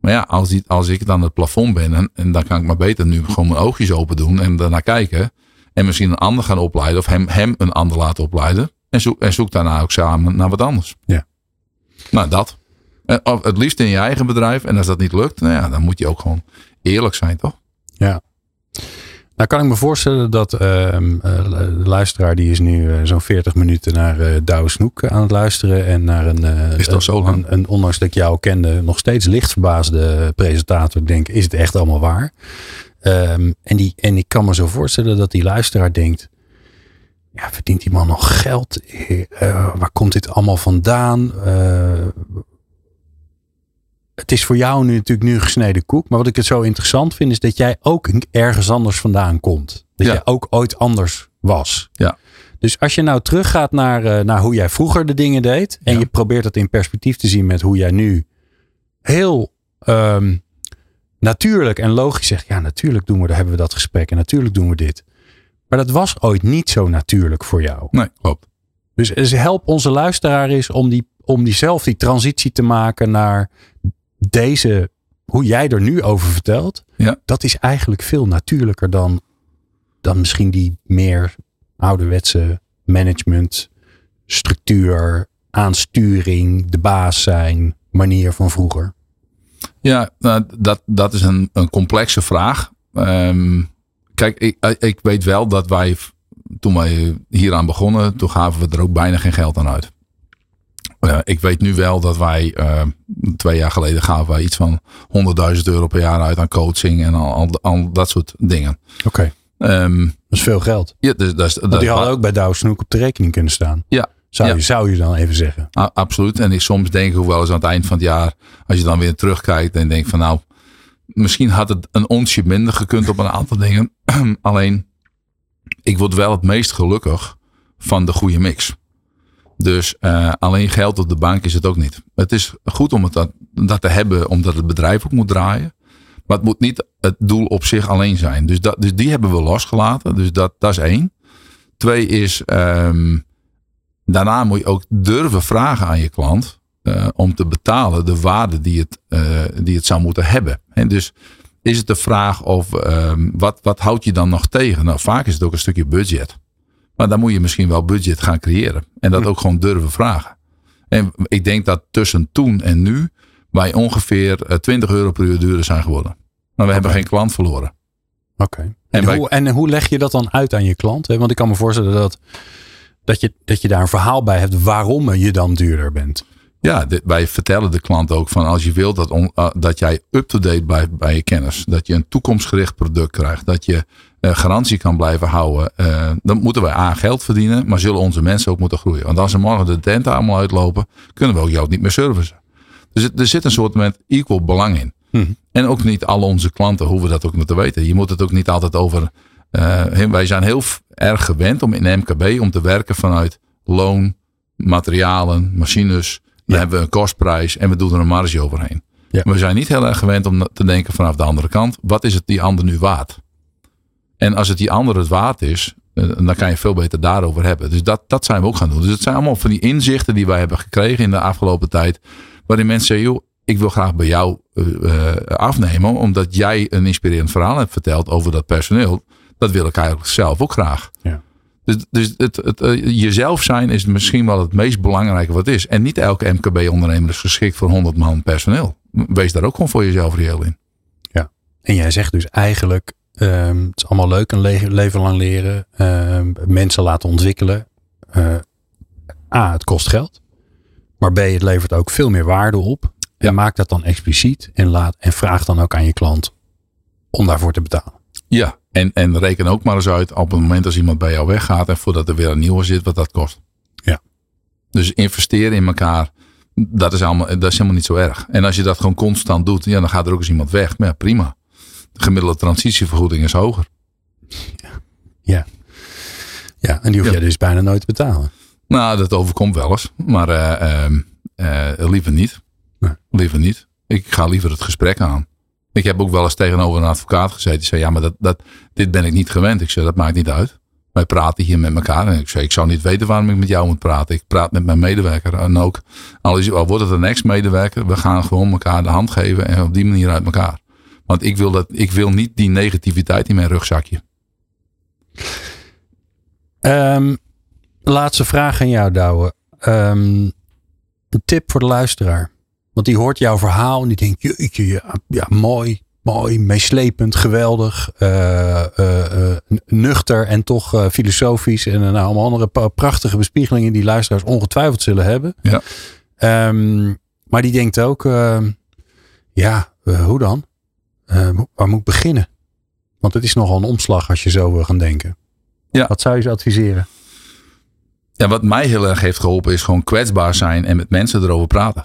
Maar ja, als, die, als ik dan het plafond ben. En, en dan kan ik maar beter nu gewoon mijn oogjes open doen. En daarnaar kijken. En misschien een ander gaan opleiden. Of hem, hem een ander laten opleiden. En zoek, en zoek daarna ook samen naar wat anders. Ja. Nou, dat. Of het liefst in je eigen bedrijf. En als dat niet lukt, nou ja, dan moet je ook gewoon eerlijk zijn, toch? Ja. Nou kan ik me voorstellen dat uh, de luisteraar die is nu uh, zo'n 40 minuten naar uh, Douwe Snoek aan het luisteren. En naar een, is dat zo lang? Een, een, ondanks dat ik jou kende, nog steeds licht verbaasde presentator. Ik denk, is het echt allemaal waar? Um, en, die, en ik kan me zo voorstellen dat die luisteraar denkt, ja, verdient die man nog geld? waar komt dit allemaal vandaan? Het is voor jou nu natuurlijk nu gesneden koek. Maar wat ik het zo interessant vind, is dat jij ook ergens anders vandaan komt. Dat Ja. jij ook ooit anders was. Ja. Dus als je nou teruggaat naar, eh, naar hoe jij vroeger de dingen deed. En Ja. je probeert dat in perspectief te zien met hoe jij nu heel ehm, natuurlijk en logisch zegt. Ja, natuurlijk doen we, hebben we dat gesprek. En natuurlijk doen we dit. Maar dat was ooit niet zo natuurlijk voor jou. Nee, klopt. Dus, dus help onze luisteraar eens om, die, om die zelf die transitie te maken naar deze, hoe jij er nu over vertelt. Ja. Dat is eigenlijk veel natuurlijker dan, dan misschien die meer ouderwetse management, structuur, aansturing, de baas zijn, manier van vroeger. Ja, nou, dat, dat is een, een complexe vraag. Ehm, kijk, ik, ik weet wel dat wij, toen wij hieraan begonnen, toen gaven we er ook bijna geen geld aan uit. Uh, ik weet nu wel dat wij, uh, twee jaar geleden gaven wij iets van 100.000 euro per jaar uit aan coaching en al, al, al dat soort dingen. Oké. Okay. Um, dat is veel geld. Ja, dus, dat is, die hadden ook bij Douw Snoek op de rekening kunnen staan. Ja. Zou, ja. je, zou je dan even zeggen? Absoluut. En ik soms denk ook wel eens aan het eind van het jaar, als je dan weer terugkijkt en denkt van nou, misschien had het een onsje minder gekund op een aantal dingen. Alleen, ik word wel het meest gelukkig van de goede mix. Dus uh, alleen geld op de bank is het ook niet. Het is goed om het dat, dat te hebben, omdat het bedrijf ook moet draaien. Maar het moet niet het doel op zich alleen zijn. Dus, dat, dus die hebben we losgelaten. Dus dat, dat is één. Twee is, um, daarna moet je ook durven vragen aan je klant. Uh, om te betalen de waarde die het, uh, die het zou moeten hebben. En dus is het de vraag of um, wat, wat houd je dan nog tegen? Nou, vaak is het ook een stukje budget. Maar dan moet je misschien wel budget gaan creëren. En dat ook gewoon durven vragen. En ik denk dat tussen toen en nu wij ongeveer 20 euro per uur duurder zijn geworden. Maar we okay. hebben geen klant verloren. Oké. Okay. En, en, wij... en, hoe leg je dat dan uit aan je klant? Want ik kan me voorstellen dat, dat, je, dat je daar een verhaal bij hebt waarom je dan duurder bent. Ja, wij vertellen de klant ook van als je wilt dat, on, uh, dat jij up-to-date blijft bij je kennis. Dat je een toekomstgericht product krijgt. Dat je garantie kan blijven houden. Uh, dan moeten wij aan geld verdienen. Maar zullen onze mensen ook moeten groeien. Want als ze morgen de tenten allemaal uitlopen. Kunnen we ook jou niet meer servicen. Dus er zit een soort met equal belang in. Hmm. En ook niet al onze klanten hoeven dat ook moeten weten. Je moet het ook niet altijd over... wij zijn heel erg gewend om in MKB om te werken vanuit loon, materialen, machines... Dan ja. hebben we een kostprijs en we doen er een marge overheen. Ja. We zijn niet heel erg gewend om te denken vanaf de andere kant. Wat is het die ander nu waard? En als het die ander het waard is, eh, dan kan je veel beter daarover hebben. Dus dat, dat zijn we ook gaan doen. Dus het zijn allemaal van die inzichten die wij hebben gekregen in de afgelopen tijd. Waarin mensen zeggen, joh, ik wil graag bij jou uh, afnemen. Omdat jij een inspirerend verhaal hebt verteld over dat personeel. Dat wil ik eigenlijk zelf ook graag. Ja. Dus, dus het, het, jezelf zijn is misschien wel het meest belangrijke wat is. En niet elke MKB-ondernemer is geschikt voor 100 man personeel. Wees daar ook gewoon voor jezelf reëel in. Ja, en jij zegt dus eigenlijk, um, het is allemaal leuk een le leven lang leren. Um, mensen laten ontwikkelen. Uh, A, het kost geld. Maar B, het levert ook veel meer waarde op. En Ja. maak dat dan expliciet en, laat, en vraag dan ook aan je klant om daarvoor te betalen. Ja, en, en reken ook maar eens uit op het moment als iemand bij jou weggaat en voordat er weer een nieuwe zit, wat dat kost. Ja. Dus investeren in elkaar Dat is, allemaal, dat is helemaal niet zo erg. En als je dat gewoon constant doet, ja, dan gaat er ook eens iemand weg. Maar ja, prima. De gemiddelde transitievergoeding is hoger. Ja. Ja, en die hoef Ja. jij dus bijna nooit te betalen. Nou, dat overkomt wel eens. Maar eh, ehm, eh, liever niet. Nee. Liever niet. Ik ga liever het gesprek aan. Ik heb ook wel eens tegenover een advocaat gezeten. Die zei, ja, maar dat, dat, dit ben ik niet gewend. Ik zei, dat maakt niet uit. Wij praten hier met elkaar. En ik zei, ik zou niet weten waarom ik met jou moet praten. Ik praat met mijn medewerker. En ook, al, is, al wordt het een ex-medewerker. We gaan gewoon elkaar de hand geven. En op die manier uit elkaar. Want ik wil, dat, ik wil niet die negativiteit in mijn rugzakje. Ehm, laatste vraag aan jou, Douwe. Ehm, een tip voor de luisteraar. Want die hoort jouw verhaal en die denkt, jeetje, ja, ja mooi, mooi, meeslepend, geweldig, eh, eh, eh, nuchter en toch filosofisch. En nou, allemaal andere prachtige bespiegelingen die luisteraars ongetwijfeld zullen hebben. Ja. Ehm, maar die denkt ook, ja, hoe dan? Eh, waar moet ik beginnen? Want het is nogal een omslag als je zo wil gaan denken. Ja. Wat zou je ze adviseren? Ja, wat mij heel erg heeft geholpen is gewoon kwetsbaar zijn en met mensen erover praten.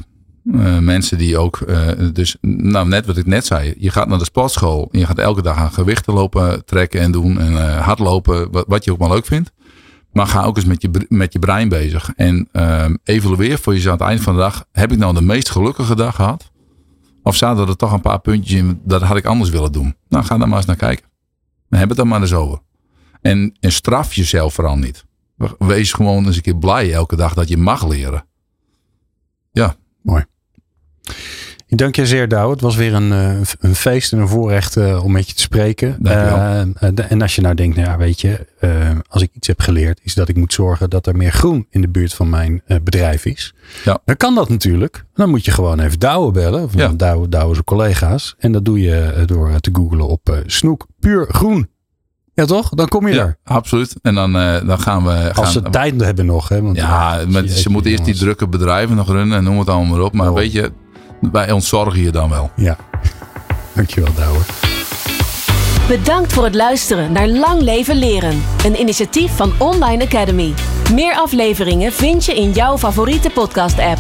Eh, mensen die ook, eh, dus nou net wat ik net zei, je gaat naar de sportschool en je gaat elke dag aan gewichten lopen trekken en doen en eh, hardlopen, wat, wat je ook maar leuk vindt. Maar ga ook eens met je, met je brein bezig en ehm, evalueer voor jezelf aan het eind van de dag, heb ik nou de meest gelukkige dag gehad? Of zaten er toch een paar puntjes in, dat had ik anders willen doen? Nou, ga daar maar eens naar kijken. Dan heb het dan maar eens over. En, en straf jezelf vooral niet. Wees gewoon eens een keer blij elke dag dat je mag leren. Ik dank je zeer, Douwe. Het was weer een, eh, een feest en een voorrecht eh, om met je te spreken. Eh, en als je nou denkt, nou ja, weet je, als ik iets heb geleerd, is dat ik moet zorgen dat er meer groen in de buurt van mijn bedrijf is. Ja. Dan kan dat natuurlijk. Dan moet je gewoon even Douwe bellen. Of Ja. Douwe, Douwe zijn collega's. En dat doe je door te googlen op snoek puur groen. Ja, toch? Dan kom je Ja, er. absoluut. En dan, dan gaan we. Als ze gaan, tijd hebben nog. Hè? Want, ja, ze moeten eerst die drukke bedrijven nog runnen en noem het allemaal maar op. Maar weet je, wij ontzorgen je dan wel. Ja. Dankjewel, Douwe. Bedankt voor het luisteren naar Lang Leven Leren. Een initiatief van Online Academy. Meer afleveringen vind je in jouw favoriete podcast-app.